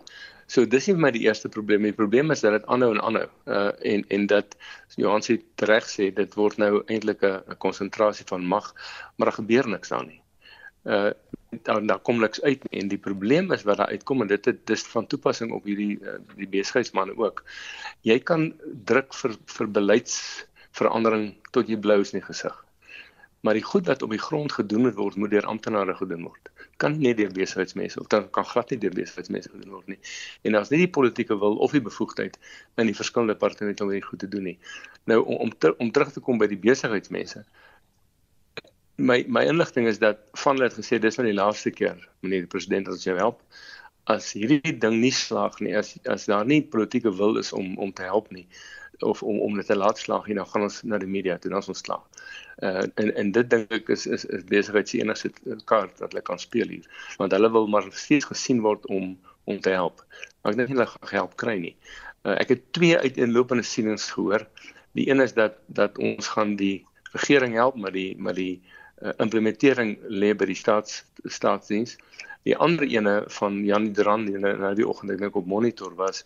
So dis nie vir my die eerste probleem nie. Die probleem is dat dit aanhou en aanhou. Uh en en dat Johan sê reg sê dit word nou eintlik 'n konsentrasie van mag, maar daar gebeur niks aan nie. Uh dan daar kom niks uit nie. en die probleem is wat daar uitkom en dit het dis van toepassing op hierdie uh, die besigheidsmense ook. Jy kan druk vir vir beleidsverandering tot jy blou is in die gesig maar die goed wat op die grond gedoen word moet deur amptenare gedoen word. Kan nie deur besigheidsmense of dan kan glad nie deur besigheidsmense gedoen word nie. En as nie die politieke wil of die bevoegdheid in die verskillende departemente om dit goed te doen nie. Nou om om, ter, om terug te kom by die besigheidsmense. My my inligting is dat van hulle het gesê dis nou die laaste keer meneer die president as jy help as hierdie ding nie slaag nie as as daar nie politieke wil is om om te help nie of om om dit te laat slaag hier dan gaan ons na die media toe dan ons slaag. Uh en en dit dink ek is is is besigheid se enigste kaart wat hulle kan speel hier want hulle wil maar steeds gesien word om om te help. Maar ek dink nie hulle gaan help kry nie. Uh ek het twee uiteenlopende sienings gehoor. Die een is dat dat ons gaan die regering help met die met die uh, implementering lê by die staats staatsdiens. Die ander ene van Janie Dran die nou die oggend ek dink op monitor was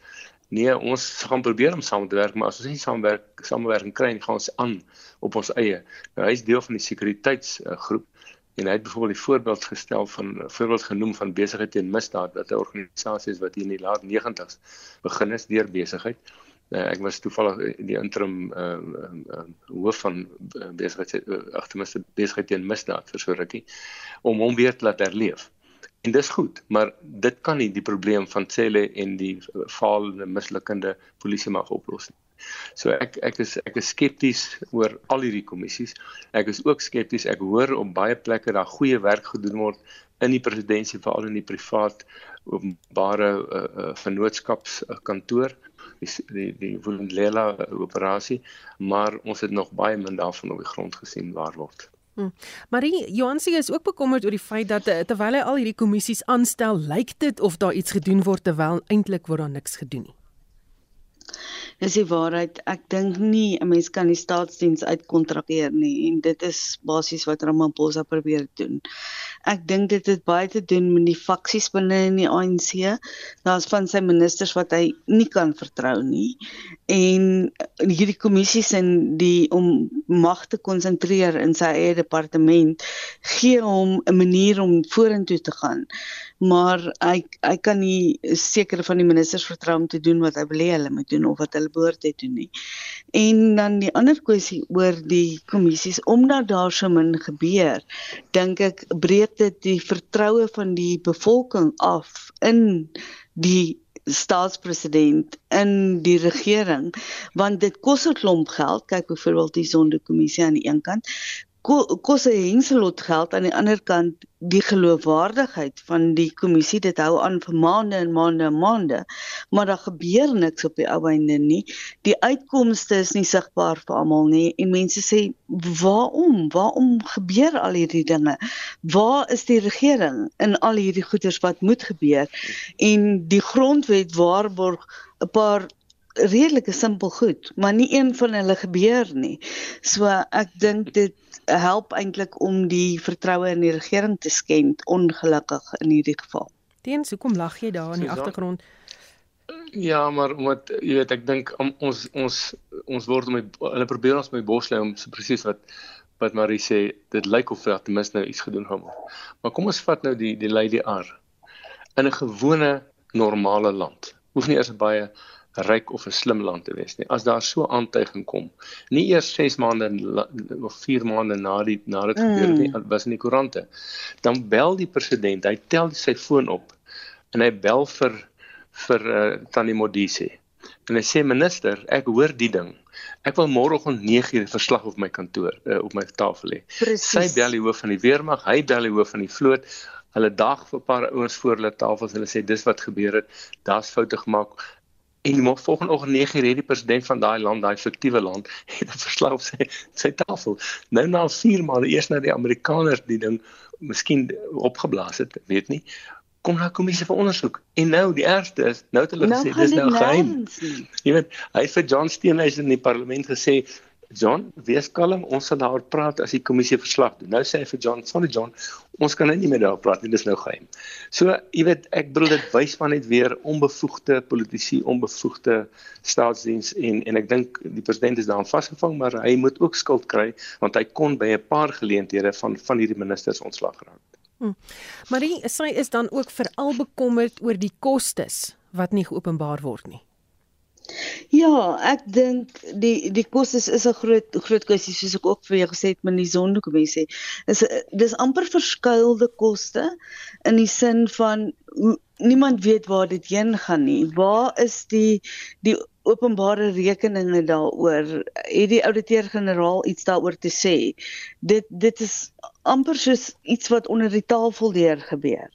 Nee, ons gaan probeer om saam te werk, maar as ons nie saamwerk samewerking kry nie, gaan ons aan op ons eie. Nou hy is deel van die sekuriteitsgroep en hy het byvoorbeeld die voorbeeld gestel van voorbeeld genoem van besigheid teen misdaad wat 'n organisasie is wat hier in die laat 90's begin is deur besigheid Uh, ek was toevallig die interim ehm uh, uh, uh, hoof van uh, besigheid uh, agtermiste besigheid teen misdaad vir so rukkie om hom weer te laat herleef. En dis goed, maar dit kan nie die probleem van Cele en die faalende mislukkende polisie mag oplos nie. So ek ek is ek is skepties oor al hierdie kommissies. Ek is ook skepties. Ek hoor op baie plekke dat goeie werk gedoen word in die presidentskap veral in die privaat openbare uh, uh, vennootskapskantoor die die die Vulindlela operasie, maar ons het nog baie min daarvan op die grond gesien waar word. Hmm. Marie Johansie is ook bekommerd oor die feit dat eh, terwyl hy al hierdie kommissies aanstel, lyk dit of daar iets gedoen word terwyl eintlik word daar niks gedoen nie. Dis die waarheid. Ek dink nie 'n mens kan die staatsdiens uitkontrakteer nie en dit is basies wat Ramaphosa probeer doen ek dink dit het baie te doen met die faksies binne in die ANC. Daar's van sy ministers wat hy nie kan vertrou nie. En hierdie kommissies en die om mag te konsentreer in sy eie departement gee hom 'n manier om vorentoe te gaan. Maar hy hy kan nie sekere van die ministers vertrou om te doen wat hy wil hê hulle moet doen of wat hulle behoort te doen nie. En dan die ander kwessie oor die kommissies omdat daar so min gebeur, dink ek breek dit die vertroue van die bevolking af in die staatspresident in die regering want dit kos 'n klomp geld kyk byvoorbeeld die sondekommissie aan die een kant kos 'n henselot geld aan die ander kant die geloofwaardigheid van die kommissie dit hou aan vir maande en maande en maande maar daar gebeur niks op die ou einde nie. Die uitkomste is nie sigbaar vir almal nie en mense sê waarom? Waarom gebeur al hierdie dinge? Waar is die regering in al hierdie goeders wat moet gebeur? En die grondwet waarborg 'n paar redelike simpel goed, maar nie een van hulle gebeur nie. So ek dink dit help eintlik om die vertroue in die regering te skend ongelukkig in hierdie geval. Teens, hoekom lag jy daar in die agtergrond? Ja, maar omdat jy weet ek dink ons ons ons word om hulle probeer ons met bos lê om so presies wat wat Marie sê, dit lyk of hulle ten minste nou iets gedoen het. Maar kom ons vat nou die die Lady R in 'n gewone normale land. Hoef nie eers baie ryk of 'n slim land te wees nie. As daar so aantuiging kom, nie eers 6 maande of 4 maande na die na dit gebeur het nie, mm. was in die koerante. Dan bel die president, hy tel sy foon op en hy bel vir vir uh, Tannie Modise. En hy sê minister, ek hoor die ding. Ek wil môreoggend 9:00 verslag op my kantoor uh, op my tafel hê. Sy bel die hoof van die weermag, hy bel die hoof van die vloot. Hulle dag vir 'n paar ouens voor hulle tafels hulle sê dis wat gebeur het. Daar's foute gemaak. En maar volgende oggend 9 uur die president van daai land, daai fiktiewe land, het 'n verslag op sy sy tafel. Nou na 4 maande eers nou die Amerikaners die ding miskien opgeblaas het, weet nie. Kom na kommissie vir ondersoek. En nou die ergste is, nou het hulle nou gesê dis nou geheim. Jy weet, hy het vir John Steenhuisen in die parlement gesê John, wees kalm, ons sal daaroor praat as die kommissie verslag doen. Nou sê hy vir John, sorry John, ons kan nou nie meer daaroor praat nie, dis nou geheim. So, jy weet, ek bedoel dit wys maar net weer onbevoegde politici, onbevoegde staatsdiens en en ek dink die president is daaraan vasgevang, maar hy moet ook skuld kry want hy kon by 'n paar geleenthede van van hierdie ministers ontslag geraak. Hmm. Marie, sy is dan ook veral bekommerd oor die kostes wat nie geopenbaar word nie. Ja, ek dink die die kostes is 'n groot groot kwessie soos ek ook vir jou gesê het met die sondekommissie. Is dis amper verskuilde koste in die sin van niemand weet waar dit heen gaan nie. Waar is die die openbare rekeninge daaroor? Het die ouditeur-generaal iets daaroor te sê? Dit dit is amper soos iets wat onder die tafel deur gebeur.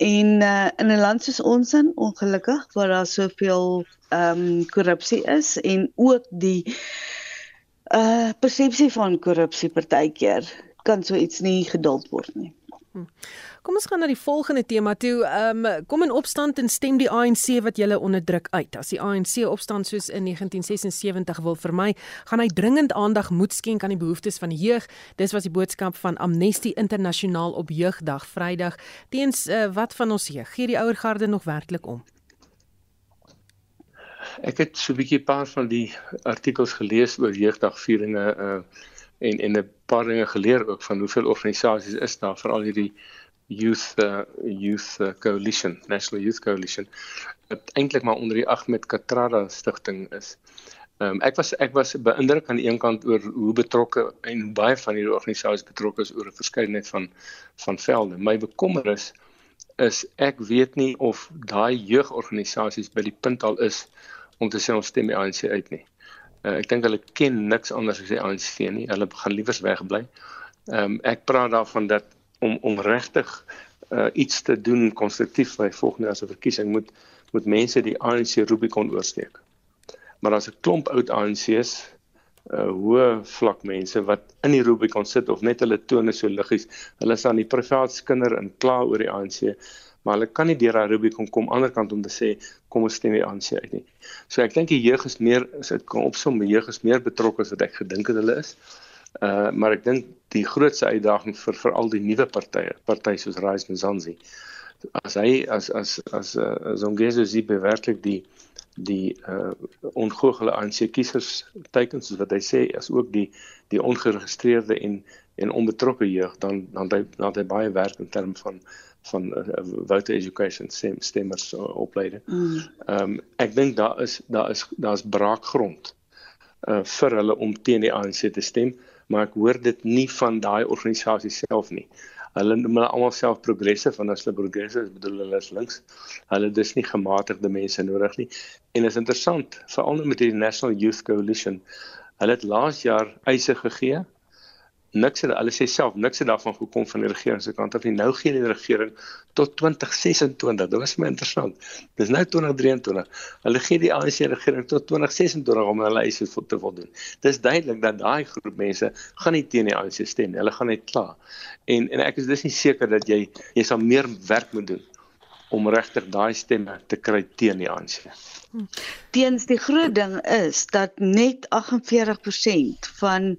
En uh, in 'n land soos ons in ongelukkig waar daar soveel ehm um, korrupsie is en ook die uh persepsie van korrupsie partykeer kan so iets nie geduld word nie. Hm. Kom ons gaan na die volgende tema toe. Ehm um, kom in opstand en stem die ANC wat julle onderdruk uit. As die ANC opstand soos in 1976 wil vermy, gaan hy dringend aandag moet skenk aan die behoeftes van die jeug. Dis was die boodskap van Amnesty Internasionaal op Jeugdag Vrydag. Teens uh, wat van ons jeug? Gee die ouer garde nog werklik om? Ek het so 'n bietjie paar van die artikels gelees oor jeugdagvieringe uh en en 'n paar dinge geleer ook van hoeveel organisasies is daar veral hierdie Youth uh, Youth uh, Coalition, National Youth Coalition, wat eintlik maar onder die Ahmed Kathrada stigting is. Ehm um, ek was ek was beïndruk aan die een kant oor hoe betrokke en baie van hierdie organisasies betrokke is oor 'n verskeidenheid van van velde. My bekommer is is ek weet nie of daai jeugorganisasies by die punt al is om te sê ons stem die ANC uit nie. Uh, ek dink hulle ken niks anders as die ANC nie. Hulle gaan liewers wegbly. Ehm um, ek praat daarvan dat om om regtig uh, iets te doen konstruktief by volgende as 'n verkiesing moet moet mense die ANC Rubicon oorsteek maar daar's 'n klomp oud ANC's uh hoë vlak mense wat in die Rubicon sit of net hulle tone so liggies. Hulle is aan die privaat skinder en kla oor die ANC, maar hulle kan nie deur daai Rubicon kom anderkant om te sê kom ons stem die ANC uit nie. So ek dink die jeug is meer as dit kom opsom, die jeug is meer betrokke as wat ek gedink het hulle is. Uh maar ek dink die grootste uitdaging vir veral die nuwe partye, partye soos Rise Mzansi. As hy as as as uh, Zongezo sien bewerklik die die uh ongoogle ANC kiesers teiken soos wat hy sê as ook die die ongeregistreerde en en onbetrokke jeug dan dan hy dan hy baie werk in terme van van uh, voter education stem, stemmers uh, opleiding. Mm. Ehm um, ek dink daar is daar is daar's braakgrond uh vir hulle om teen die ANC te stem, maar ek hoor dit nie van daai organisasie self nie hulle noem hulle almal self progressive want as hulle progressive is bedoel hulle is links. Hulle dis nie gematigde mense nodig nie. En is interessant, veral nou met die National Youth Coalition. Hulle het laas jaar eise gegee niks het hulle sê self niks het daarvan gekom van die regering se kant af nie. Nou gee die regering tot 2026. Dit was my interessant. Dis nou 2023. Hulle gee die ANC regering tot 2026 om hulle eise te voldoen. Dis duidelik dat daai groep mense gaan nie teen die ANC stem nie. Hulle gaan net kla. En en ek is dis nie seker dat jy jy sal meer werk moet doen om regtig daai stemme te kry teen die ANC. Teens die groot ding is dat net 48% van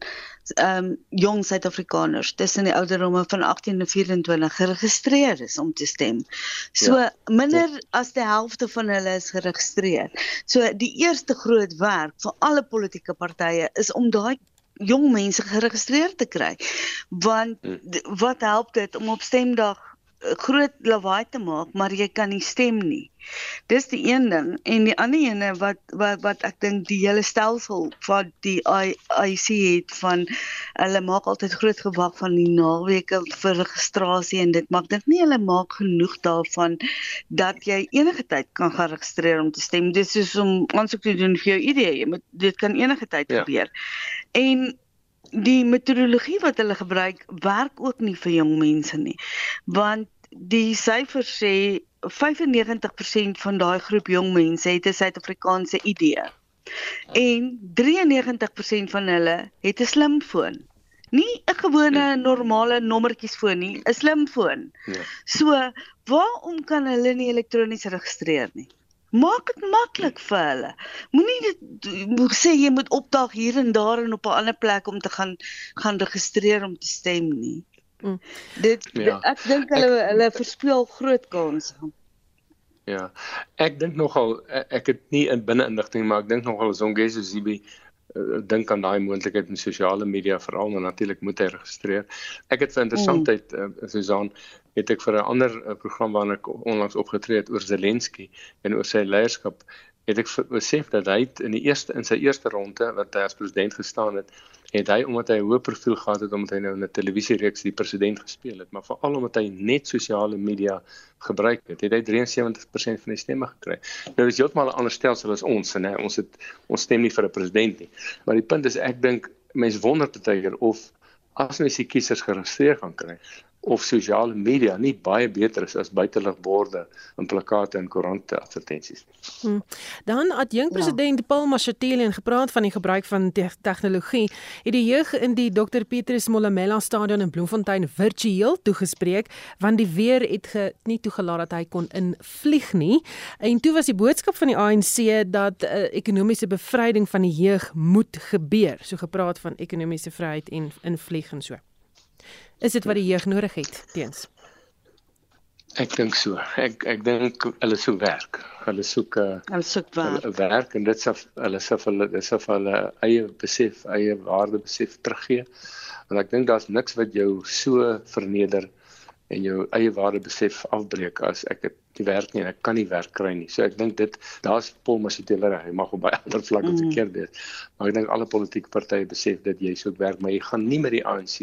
ehm um, jong Suid-Afrikaners tussen die ouderdomme van 18 en 24 geregistreer is om te stem. So ja. minder ja. as die helfte van hulle is geregistreer. So die eerste groot werk vir alle politieke partye is om daai jong mense geregistreer te kry. Want hm. wat help dit om op stemdag groot lawaai te maak, maar jy kan nie stem nie. Dis die een ding en die ander ene wat wat wat ek dink die hele stelsel van die IC het van hulle maak altyd groot gewag van die naweke vir registrasie en dit maak dink nie hulle maak genoeg daarvan dat jy enige tyd kan gaan registreer om te stem. Dis soos om aansoek te doen vir jou ID. Jy moet dit kan enige tyd ja. gebeur. En die metodologie wat hulle gebruik werk ook nie vir jong mense nie. Want die syfers sê 95% van daai groep jong mense het 'n Suid-Afrikaanse ID. En 93% van hulle het 'n slimfoon. Nie 'n gewone normale nommertjiesfoon nie, 'n slimfoon. Ja. So, waarom kan hulle nie elektronies registreer nie? Maak dit maklik vir hulle. Moenie dit moet sê jy moet opdag hier en daar en op 'n ander plek om te gaan gaan registreer om te stem nie. Mm. Dit, ja. dit ek dink hulle ek, hulle verspeel groot kanse. Ja. Ek dink nogal ek het nie in binne inligting maar ek dink nogal Zongezo Zibi dink aan daai moontlikheid in sosiale media veral en natuurlik moet hy registreer. Ek het vir interessantheid mm. uh, Susan het ek vir 'n ander uh, program waarna ek onlangs opgetree het oor Zelensky en oor sy leierskap het ek besef dat hy in die eerste in sy eerste ronde wat hy as president gestaan het, het hy omdat hy 'n hoë profiel gehad het omdat hy nou in 'n televisiereeks die president gespeel het, maar veral omdat hy net sosiale media gebruik het, het hy 73% van die stemme gekry. Nou is heeltemal 'n ander stelsel as ons, nê. Ons het ons stem nie vir 'n president nie. Maar die punt is ek dink mense wonder baie keer of as mens die kiesers geregistreer gaan kry, of sosiale media nie baie beter is as buiteligborde en plakate en koerante advertensies. Hmm. Dan adjunk president ja. Paul Mashatile en gepraat van die gebruik van te tegnologie, het die jeug in die Dr Petrus Molamela stadion in Bloemfontein virtueel toegespreek want die weer het ge, nie toegelaat dat hy kon invlieg nie. En toe was die boodskap van die ANC dat 'n uh, eh, ekonomiese bevryding van die jeug moet gebeur. So gepraat van ekonomiese vryheid en invlieg en so. Is dit wat die jeug nodig het teens? Ek dink so. Ek ek dink hulle soek werk. Hulle soek 'n uh, hulle soek werk. werk en dit sê hulle sê hulle dis of hulle eie besef, eie waarde besef teruggee. Want ek dink daar's niks wat jou so verneder en jou eie waarde besef afbreek as ek het die werk nie en ek kan nie werk kry nie. So ek dink dit daar's Paul Masitela hy mag op baie ander vlakke mm. verkeerd wees. Maar ek dink alle politieke partye besef dat jy soek werk, maar jy gaan nie met die ANC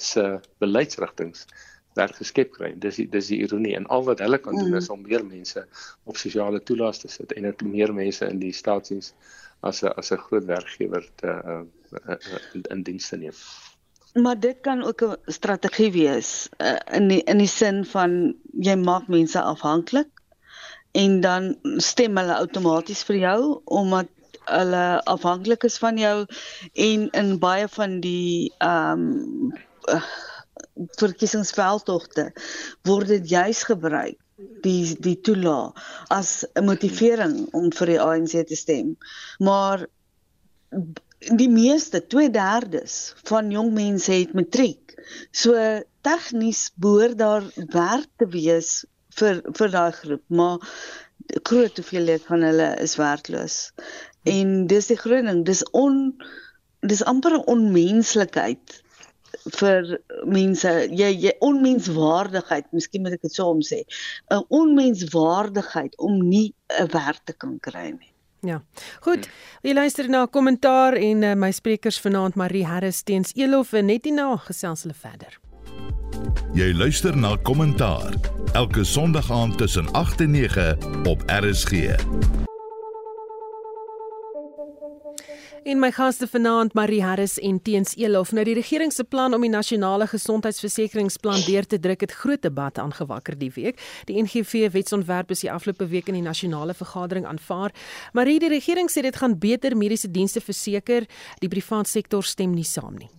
se beleidsrigtinge werk geskep kry. Dis die, dis die ironie en al wat hulle kan doen mm. is om meer mense op sosiale toelaas te sit en net meer mense in die staatsdiens as 'n as 'n groot werkgewer te uh, in, in diens te neem. Maar dit kan ook 'n strategie wees uh, in die, in die sin van jy maak mense afhanklik en dan stem hulle outomaties vir jou omdat hulle afhanklik is van jou en in baie van die ehm um, uh, verkiesingsveldtogte word dit juis gebruik die die toela as 'n motivering om vir die ANC te stem. Maar die meeste 2/3 van jong mense het matriek. So tegnies behoort daar werk te wees vir vir daai groep, maar groot hoeveelheid van hulle is werkloos. En dis die groot ding, dis on dis amper 'n onmenslikheid vir mense jy jy onmenswaardigheid miskien moet ek dit so om sê 'n onmenswaardigheid om nie 'n werk te kan kry nie Ja. Goed. Jy luister na kommentaar en uh, my sprekers vanaand Marie Harris teens Elof en net hierna gesels hulle verder. Jy luister na kommentaar elke Sondag aand tussen 8 en 9 op RSG. En my gaste vanaand Marie Harris en Teens Elof. Nou die regering se plan om die nasionale gesondheidsversekeringsplan deur te druk het groot debat aangewakker die week. Die NGV wetsontwerp is die afgelope week in die nasionale vergadering aanvaar. Marie, die regering sê dit gaan beter mediese dienste verseker. Die private sektor stem nie saam nie.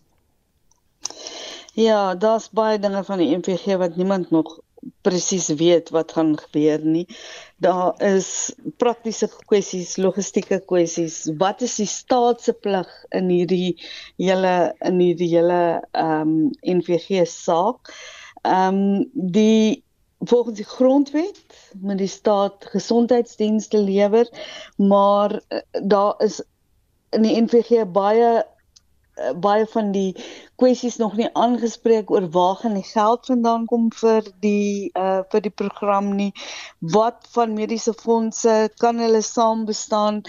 Ja, daar's baie dinge van die NVG wat niemand nog presies weet wat gaan gebeur nie. Daar is praktiese kwessies, logistieke kwessies. Wat is die staat se plig in hierdie hele in hierdie hele ehm um, NVG saak? Ehm um, die volgens die grondwet moet die staat gesondheidsdienste lewer, maar uh, daar is in die NVG baie baie van die kwessies nog nie aangespreek oor waar gaan die geld vandaan kom vir die uh vir die program nie. Wat van mediese fondse kan hulle saam bestaan?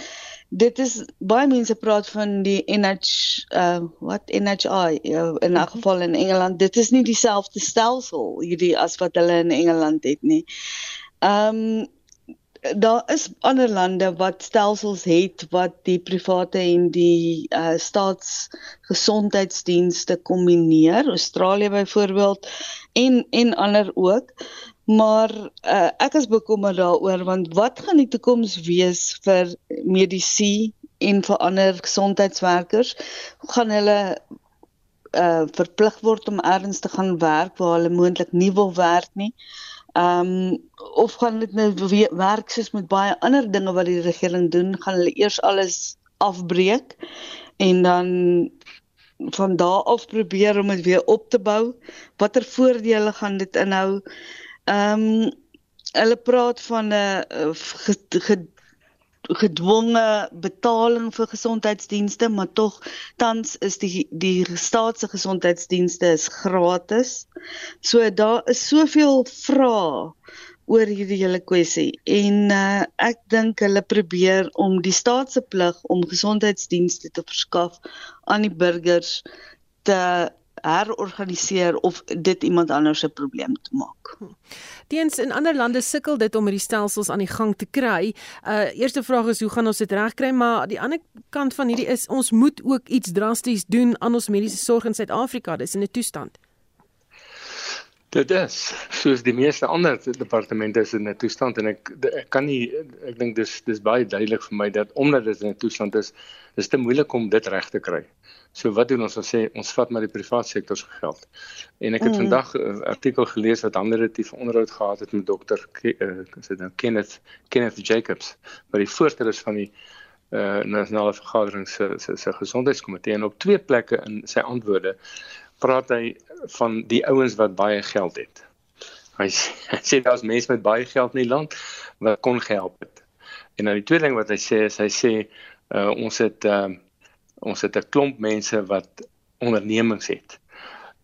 Dit is baie mense praat van die NH uh wat NHI uh, in 'n geval in Engeland. Dit is nie dieselfde stelsel hierdie as wat hulle in Engeland het nie. Ehm um, daar is ander lande wat stelsels het wat die private en die uh, staatsgesondheidsdienste kombineer, Australië byvoorbeeld en en ander ook. Maar uh, ek is bekommerd daaroor want wat gaan die toekoms wees vir medisy en vir ander gesondheidswerkers? Gaan hulle uh verplig word om ergens te gaan werk waar hulle moontlik nie wil werk nie? Ehm um, of gaan dit nou werk soos met baie ander dinge wat die regering doen, gaan hulle eers alles afbreek en dan van daar af probeer om dit weer op te bou. Watter voordele gaan dit inhou? Ehm um, hulle praat van 'n gedwonge betaling vir gesondheidsdienste, maar tog tans is die die staatse gesondheidsdienste is gratis. So daar is soveel vrae oor hierdie hele kwessie en uh, ek dink hulle probeer om die staatse plig om gesondheidsdienste te verskaf aan die burgers te herorganiseer of dit iemand anders se probleem te maak. Teens in ander lande sukkel dit om hierdie stelsels aan die gang te kry. Uh eerste vraag is hoe gaan ons dit regkry? Maar die ander kant van hierdie is ons moet ook iets drasties doen aan ons mediese sorg in Suid-Afrika. Dis in 'n toestand. Dit is soos die meeste ander departemente is in 'n toestand en ek ek kan nie ek dink dis dis baie duidelik vir my dat omdat dit in 'n toestand is, is dit te moeilik om dit reg te kry. So wat doen ons as sê ons vat maar die private sektor se geld. En ek het mm. vandag 'n artikel gelees wat ander 'n onderhoud gehad het met dokter uh, sê nou Kenneth Kenneth Jacobs, wat die voorsteur is van die uh nasionale vergadering se se se gesondheidskomitee en op twee plekke in sy antwoorde praat hy van die ouens wat baie geld het. Hy sê, hy sê daar's mense met baie geld in die land wat kon gehelp het. En dan die tweede ding wat hy sê is hy sê uh ons het uh ons het 'n klomp mense wat ondernemings het.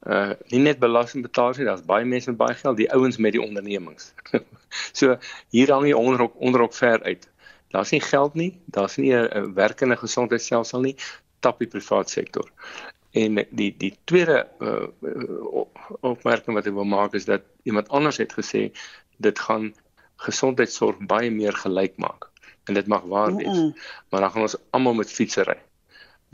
uh nie net belasting betaal nie, daar's baie mense met baie geld, die ouens met die ondernemings. so hier hang die onderrok onderrok ver uit. Daar's nie geld nie, daar's nie 'n werkende gesondheidstelsel nie, tap die private sektor. En die die tweede uh, opmerking wat ek wil maak is dat iemand anders het gesê dit gaan gesondheidsorg baie meer gelyk maak en dit mag waar wees. Mm -mm. Maar dan gaan ons almal met fietsse ry.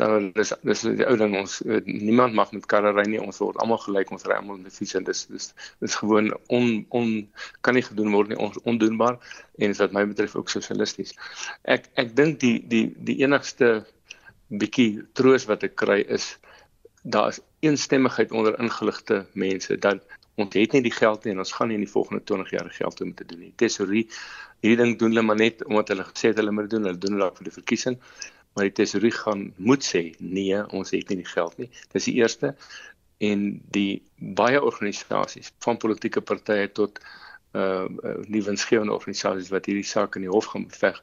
Dan dis dis die ou ding ons niemand mag met karre ry nie. Ons word almal gelyk ons ry almal met fietsse. Dis dis dis gewoon on on kan nie gedoen word nie. Ons ondoenbaar en dit wat my betref ook sosialisties. Ek ek dink die die die enigste bietjie troos wat ek kry is daar is eensstemmigheid onder ingeligte mense dat ons het nie die geld nie en ons gaan nie in die volgende 20 jaar geld om te doen nie. Tesorie hierdie ding doen hulle maar net omdat hulle gesê het hulle moet doen, hulle doen dit vir die verkiesing. Maar die tesorie gaan moet sê nee, ons het nie die geld nie. Dis die eerste en die baie organisasies van politieke partye tot uh die winsgewende organisasies wat hierdie saak in die hof gaan beveg,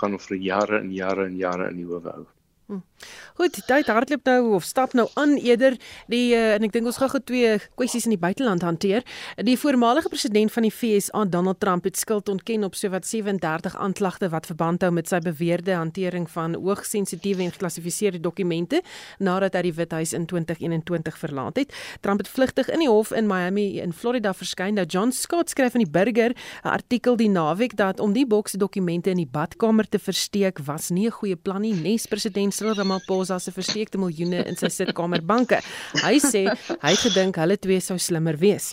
gaan vir jare en jare en jare in die hof hou. Hm. Goed, tyd hardloop nou of stap nou aan eerder die uh, en ek dink ons gaan gou twee kwessies in die buiteland hanteer. Die voormalige president van die FSA, Donald Trump, het skuld ontken op sowat 37 aanklagte wat verband hou met sy beweerde hantering van hoogsensitiewe en geklassifiseerde dokumente nadat hy die Withuis in 2021 verlaat het. Trump het vlugtig in die hof in Miami in Florida verskyn. Nou John Scott skryf in die Burger 'n artikel die naweek dat om die bokse dokumente in die badkamer te versteek was nie 'n goeie plan nie. Nes president Cyril Ramaphosa se versteekte miljoene in sy sitkamerbanke. Hy sê hy gedink hulle twee sou slimmer wees.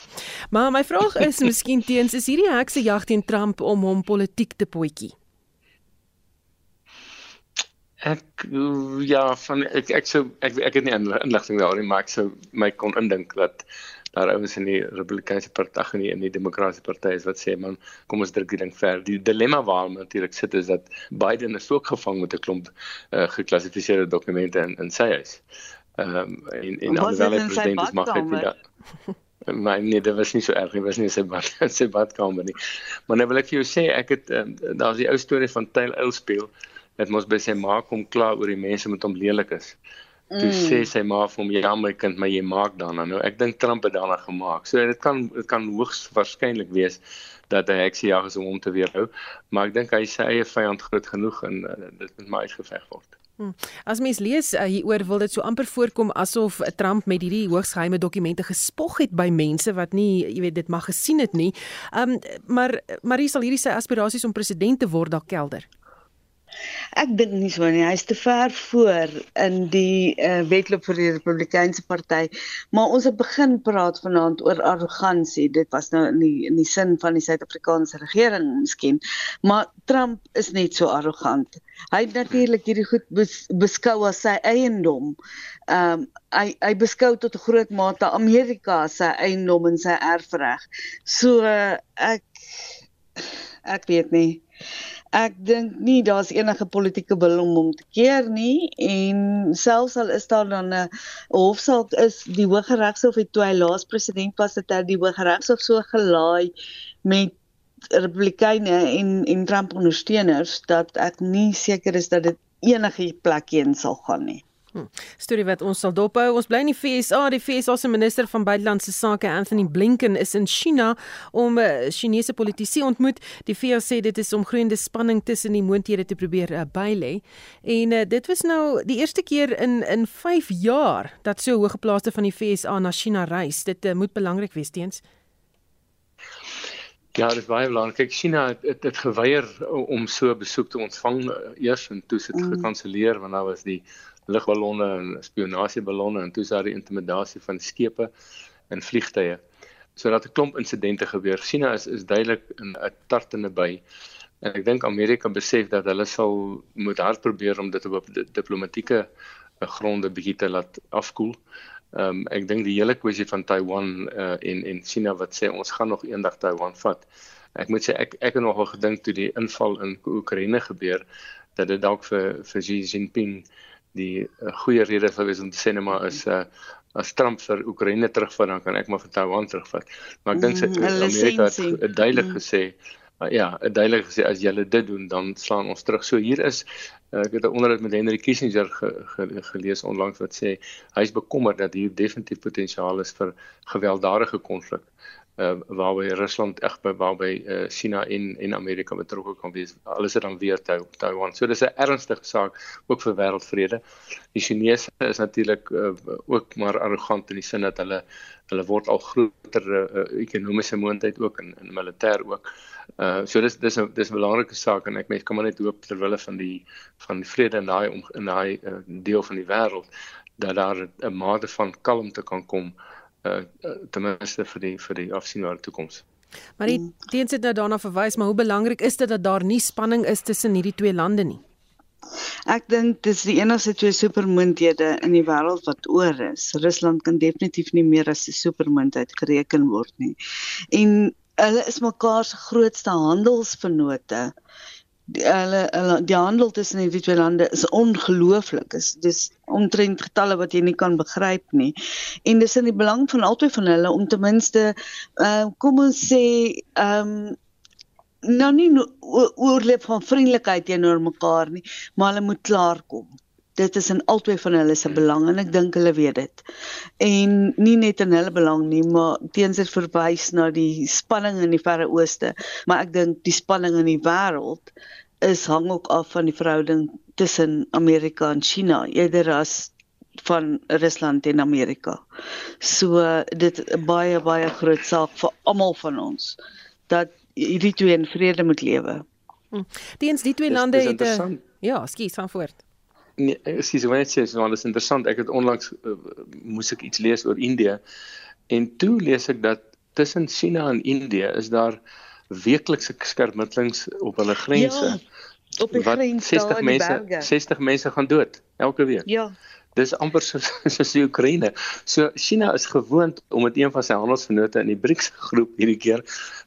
Maar my vraag is miskien teens is hierdie heksejag teen Trump om hom politiek te potjie. Ek ja, van ek ek sou ek ek het nie inligting daaroor nie, maar ek sou my kon indink dat daar ouens in die Republikeinse party en in die Demokratiese party is wat sê man kom ons druk die ding ver. Die dilemma waarom natuurlik sit is dat Biden is ook gevang met 'n klomp uh, geklassifiseerde dokumente in in sy huis. Ehm um, en en alhoewel hy president is mag hy dit nie. Maar nee, dit was nie so erg nie, was nie sy bad sy badkamer nie. Maar nou wil ek vir jou sê ek het um, daar's die ou storie van Tail Ilspeel. Dit mos by sy ma kom klaar oor die mense met hom lelik is. Toe mm. sê sy ma vir hom ja my kind, maar jy maak daarna. Nou ek dink Trump het daarna gemaak. So dit kan dit kan hoogs waarskynlik wees dat hy eksie jag is om hom te weerhou, maar ek dink hy sê eie vyand groot genoeg en uh, dit moet maar uitgeveg word. Hmm. As mens lees uh, hieroor wil dit so amper voorkom asof Trump met hierdie hoogsgeheime dokumente gespog het by mense wat nie, jy weet, dit mag gesien het nie. Um maar Marie sal hierdie sy aspirasies om president te word dalk kelder. Ek dink nie so nie. Hy's te ver voor in die uh, wedloop vir die Republikeinse party. Maar ons het begin praat vanaand oor arrogansie. Dit was nou in die in die sin van die Suid-Afrikaanse regering miskien. Maar Trump is net so arrogant. Hy het natuurlik hierdie goed bes, beskou as sy eiendom. Ehm um, hy hy beskou tot 'n groot mate Amerika as sy eiendom en sy erfreg. So uh, ek ek weet nie ek dink nie daar's enige politieke wil om hom te keer nie en selfs al is daar dan 'n hofsaak is die Hooggeregshof het toe hy laas president was het hy die Hooggeregshof so gelaai met Republikeine en en Trump ondersteuners dat ek nie seker is dat dit enige plek heen sal gaan nie. Hm. Storie wat ons sal dophou. Ons bly in die FSA. Die FSA se minister van buitelandse sake, Anthony Blinken, is in China om uh, Chinese politisie ontmoet. Die FSA sê dit is om groeiende spanning tussen die moondhede te probeer uh, bylê. En uh, dit was nou die eerste keer in in 5 jaar dat so hoëgeplaaste van die FSA na China reis. Dit uh, moet belangrik wees teens. Ja, dit is baie belangrik. Kyk, China het het, het geweier om so besoek te ontvang eers en toe dit mm. gekanselleer want daar was die lugballonne en spionasieballonne en toe is daar die intimidasie van skepe en vliegtye. So dat 'n klomp insidente gebeur. China is is duidelik in 'n tartende by. En ek dink Amerika besef dat hulle sal moet hard probeer om dit op diplomatieke eh, gronde bietjie te laat afkoel. Ehm um, ek dink die hele kwessie van Taiwan uh, en en China wat sê ons gaan nog eendag Taiwan vat. Ek moet sê ek ek het nogal gedink toe die inval in Oekraïne gebeur dat dit dalk vir vir Xi Jinping die uh, goeie rede sou wees om te sê net maar is uh, as Trump vir Oekraïne terugvat dan kan ek maar vir Taiwan terugvat. Maar ek dink sy mm, Amerika het, duidelik mm. gesê uh, ja, duidelik gesê as julle dit doen dan slaan ons terug. So hier is uh, ek het 'n onderhoud met Henry Kissinger ge, ge, gelees onlangs wat sê hy's bekommerd dat hier definitief potensiaal is vir gewelddadige konflik uh, waarby Rusland by waarby uh, China en en Amerika betrokke kan wees. Alles is dan weer Taiwan. So dis 'n ernstige saak ook vir wêreldvrede. Die Chinese is natuurlik uh, ook maar arrogant in die sin dat hulle hulle word al groter uh, ekonomiese moondheid ook in in militêr ook. Uh so dis dis 'n dis 'n belangrike saak en ek mens kan maar net hoop ter wille van die van die vrede in daai in daai uh, deel van die wêreld dat daar 'n mate van kalmte kan kom uh, ten minste vir die vir die afsienbare toekoms. Maar die teens het nou daarna verwys, maar hoe belangrik is dit dat daar nie spanning is tussen hierdie twee lande nie? Ek dink dis die enigste twee supermoondhede in die wêreld wat oor is. Rusland kan definitief nie meer as 'n supermoondheid gereken word nie. En hulle is mekaar se grootste handelsvennote. Hulle hulle die handel tussen die twee lande is ongelooflik. Is dis omtrent getalle wat jy nie kan begryp nie. En dis in die belang van albei van hulle om ten minste uh, kom ons sê ehm um, nou nie oorleef van vriendelikheid teenoor mekaar nie, maar hulle moet klaarkom. Dit is in albei van hulle se belang en ek dink hulle weet dit. En nie net in hulle belang nie, maar teens dit verwys na die spanning in die Verre Ooste, maar ek dink die spanning in die wêreld is hang ook af van die verhouding tussen Amerika en China eerder as van Rusland en Amerika. So dit baie baie groot saak vir almal van ons dat hierdie twee in vrede moet lewe. Hm. Diens die twee lande het 'n Ja, skiet van voort. Nee, skiet, wat net sê, so alles interessant. Ek het onlangs uh, moes ek iets lees oor Indië en toe lees ek dat tussen China en Indië is daar weeklikse skermutselings op hulle grense. Ja, op die grens 60 mense 60 mense gaan dood elke week. Ja. Dis amper soos soos die Oekraïne. So China is gewoond om met een van sy handelsvennote in die BRICS groep hierdie keer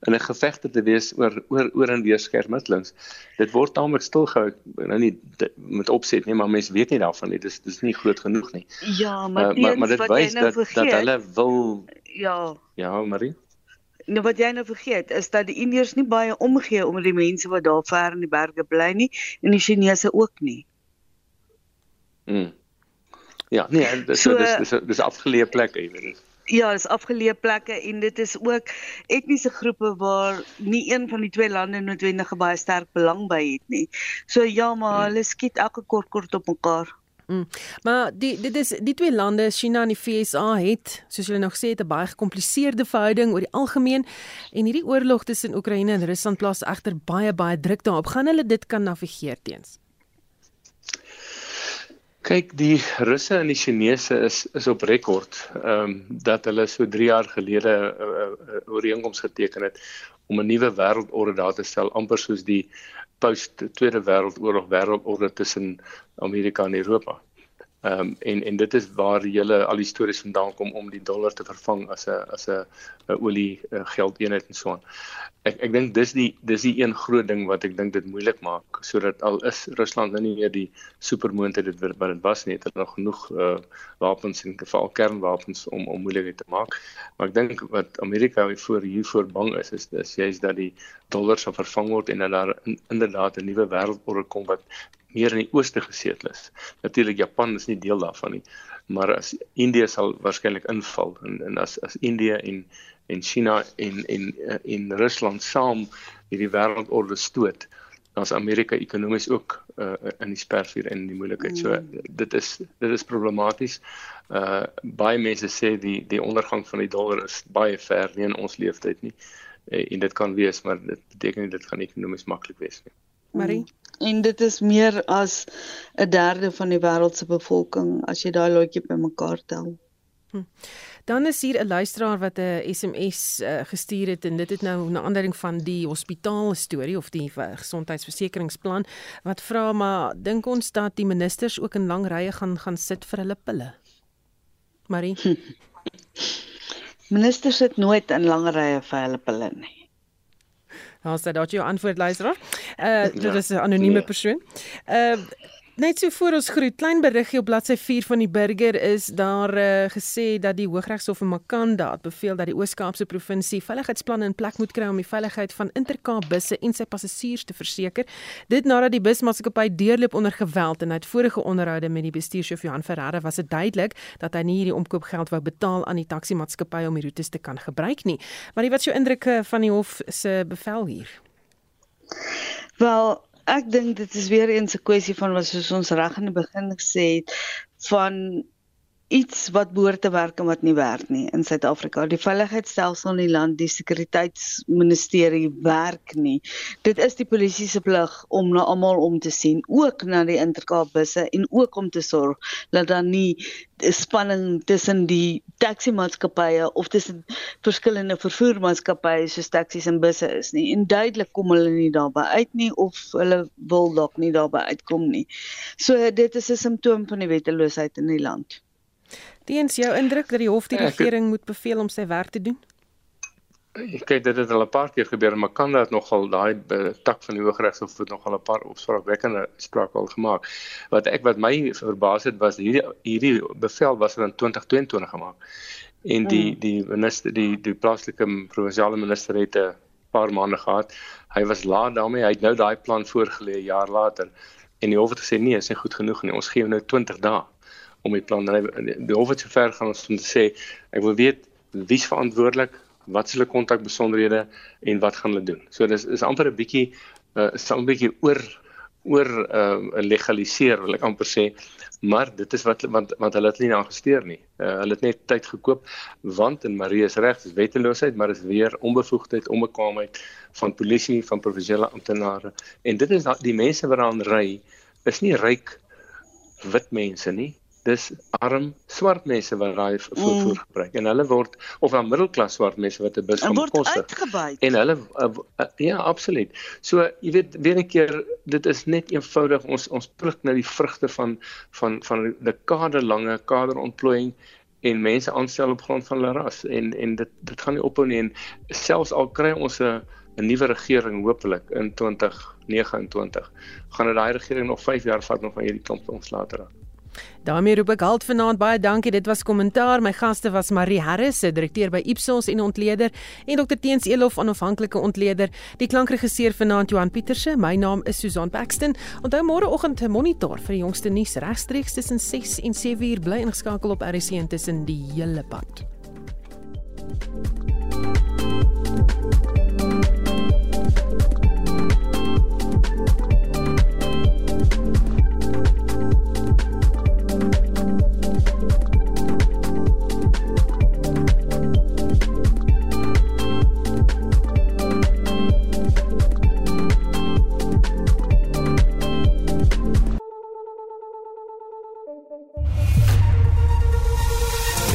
in 'n geveg te wees oor oor oor en weer skermutselings. Dit word taamlik stilgehou. Nou nie met opset nie, maar mense weet nie daarvan nie. Dis dis nie groot genoeg nie. Ja, maar uh, maar, maar dit wys nou dat vergeet, dat hulle wil Ja. Ja, Marie. Nou wat jy nou vergeet is dat die Indiërs nie baie omgee om die mense wat daar ver in die berge bly nie en die Chinese ook nie. Mm. Ja, nee, dis so, dis dis dis afgeleë plekke, jy weet. Ja, dis afgeleë plekke en dit is ook etniese groepe waar nie een van die twee lande noodwendig baie sterk belang by het nie. So ja, maar mm. hulle skiet elke kort kort op mekaar. Mm. Maar die dit is die twee lande, China en die FSA het, soos julle nog sê, 'n baie gekompliseerde verhouding oor die algemeen en hierdie oorlog tussen Oekraïne en Rusland plaas egter baie baie druk daarop. Gaan hulle dit kan navigeer teens? Kyk, die Russe en die Chinese is is op rekord ehm um, dat hulle so 3 jaar gelede 'n uh, uh, uh, ooreenkoms geteken het om 'n nuwe wêreldorde daar te stel, amper soos die post Tweede Wêreldoorlog wêreldorde tussen Amerika en Europa. Ehm um, en en dit is waar die hele al die stories vandaan kom om die dollar te vervang as 'n as 'n olie geldeenheid en so aan. Ek ek dink dis die dis die een groot ding wat ek dink dit moeilik maak sodat al is Rusland nou nie meer die supermoonte dit wat dit was nie, het hulle nog genoeg uh, wapens en geval kernwapens om om moeilikheid te maak. Maar ek dink wat Amerika voor hiervoor bang is is dis jy's dat die dollar sal vervang word en dat daar in, inderdaad 'n nuwe wêreldorde kom wat meer in die ooste gesetel is. Natuurlik Japan is nie deel daarvan nie, maar as Indië sal waarskynlik inval en en as as Indië en en China en en en Rusland saam hierdie wêreldorde stoot, dan is Amerika ekonomies ook uh, in die spervuur en in die moeilikheid. So mm. dit is dit is problematies. Uh baie mense sê die die ondergang van die dollar is baie ver nie in ons leeftyd nie. Uh, en dit kan wees, maar dit beteken nie dit gaan ekonomies maklik wees nie. Marie mm en dit is meer as 'n derde van die wêreld se bevolking as jy daai loetjie bymekaar tel. Hm. Dan is hier 'n luisteraar wat 'n SMS uh, eh, gestuur het en dit het nou 'n aandering van die hospitaal storie of die gesondheidsversekeringsplan wat vra maar dink ons dat die ministers ook in lang rye gaan gaan sit vir hulle pille. Marie. Hm. Ministers sit nooit in lang rye vir hulle pille nie. Ons het daardie antwoord luister. Uh dit ja, is 'n anonieme nee. persoon. Uh Net so voor ons groet, klein beriggie op bladsy 4 van die Burger is daar uh, gesê dat die Hooggeregshof in Makanda het beveel dat die Oos-Kaapse provinsie veiligheidsplanne in plek moet kry om die veiligheid van Intercape busse en sy passasiers te verseker. Dit nadat die busmaatskappy deurloop onder geweld en uit vorige onderhoude met die bestuurshoof Johan Ferreira was dit duidelik dat hy nie hierdie omkoopgeld wou betaal aan die taksi-maatskappy om die roetes te kan gebruik nie. Maar wat is jou indrukke van die hof se bevel hier? Wel, ek dink dit is weer eens 'n kwessie van wat soos ons reg in die begin gesê het van iets wat behoort te werk en wat nie werk nie in Suid-Afrika. Die veiligheidsstelsel in die land, die sekuriteitsministerie werk nie. Dit is die polisie se plig om na almal om te sien, ook na die Intercape busse en ook om te sorg dat daar nie spanning tussen die taxi-maatskappye of tussen verskillende vervoermaatskappye soos taksies en busse is nie. En duidelik kom hulle nie daarby uit nie of hulle wil dalk nie daarby uitkom nie. So dit is 'n simptoom van die wetteloosheid in die land. Teens jou indruk dat die hof die regering moet beveel om sy werk te doen? Ek kyk dit het al 'n paar keer gebeur, maar kan dit nogal daai eh, tak van die Hooggeregshof het nogal 'n paar opspraakwekkende sprake al gemaak. Wat ek wat my verbaas het was hierdie hierdie bevel was in 2022 gemaak. En die mm. die minister die die plaaslike provinsiale minister het 'n paar maande gehad. Hy was laat daarmee. Hy het nou daai plan voorgelê 'n jaar later en die hof het gesê nee, is nie goed genoeg nie. Ons gee nou 20 dae om die plan die hof het so ver gaan om te sê ek wil weet wie's verantwoordelik, wat is hulle kontakbesonderhede en wat gaan hulle doen. So dis is amper 'n bietjie uh, is 'n bietjie oor oor uh, legaliseer wil ek amper sê maar dit is wat want want hulle het nie aangesteer nie. Uh, hulle het net tyd gekoop want en Marie is reg, dis wetteloosheid, maar is weer onbevoegdheid, onbekwaamheid van polisie, van provinsiale amptenare. En dit is die mense wat aan ry is nie ryk wit mense nie dis arm swart mense wat daai vervoer mm. gebruik en hulle word of dan middelklas swart mense wat 'n bus kan bekostig en hulle uh, uh, ja absoluut. So jy weet weer 'n keer dit is net eenvoudig ons ons pluk nou die vrugte van van van dekade lange kaderontplooiing en mense aanstel op grond van hulle ras en en dit dit gaan nie ophou nie. En selfs al kry ons 'n 'n nuwe regering hopelik in 2029 gaan dit daai regering nog 5 jaar vat om van hierdie klomp ons later raak daarmee roep ek halt vanaand baie dankie. Dit was kommentaar. My gaste was Marie Harris, direkteur by Ipsos en ontleder en Dr Teens Elof, onafhanklike ontleder. Die klankregisseur vanaand Johan Pieterse. My naam is Susan Paxton. Onthou môreoggend 'n monitor vir die jongste nuus regstreeks tussen 6 en 7 uur bly ingeskakel op RC intussen die hele pad.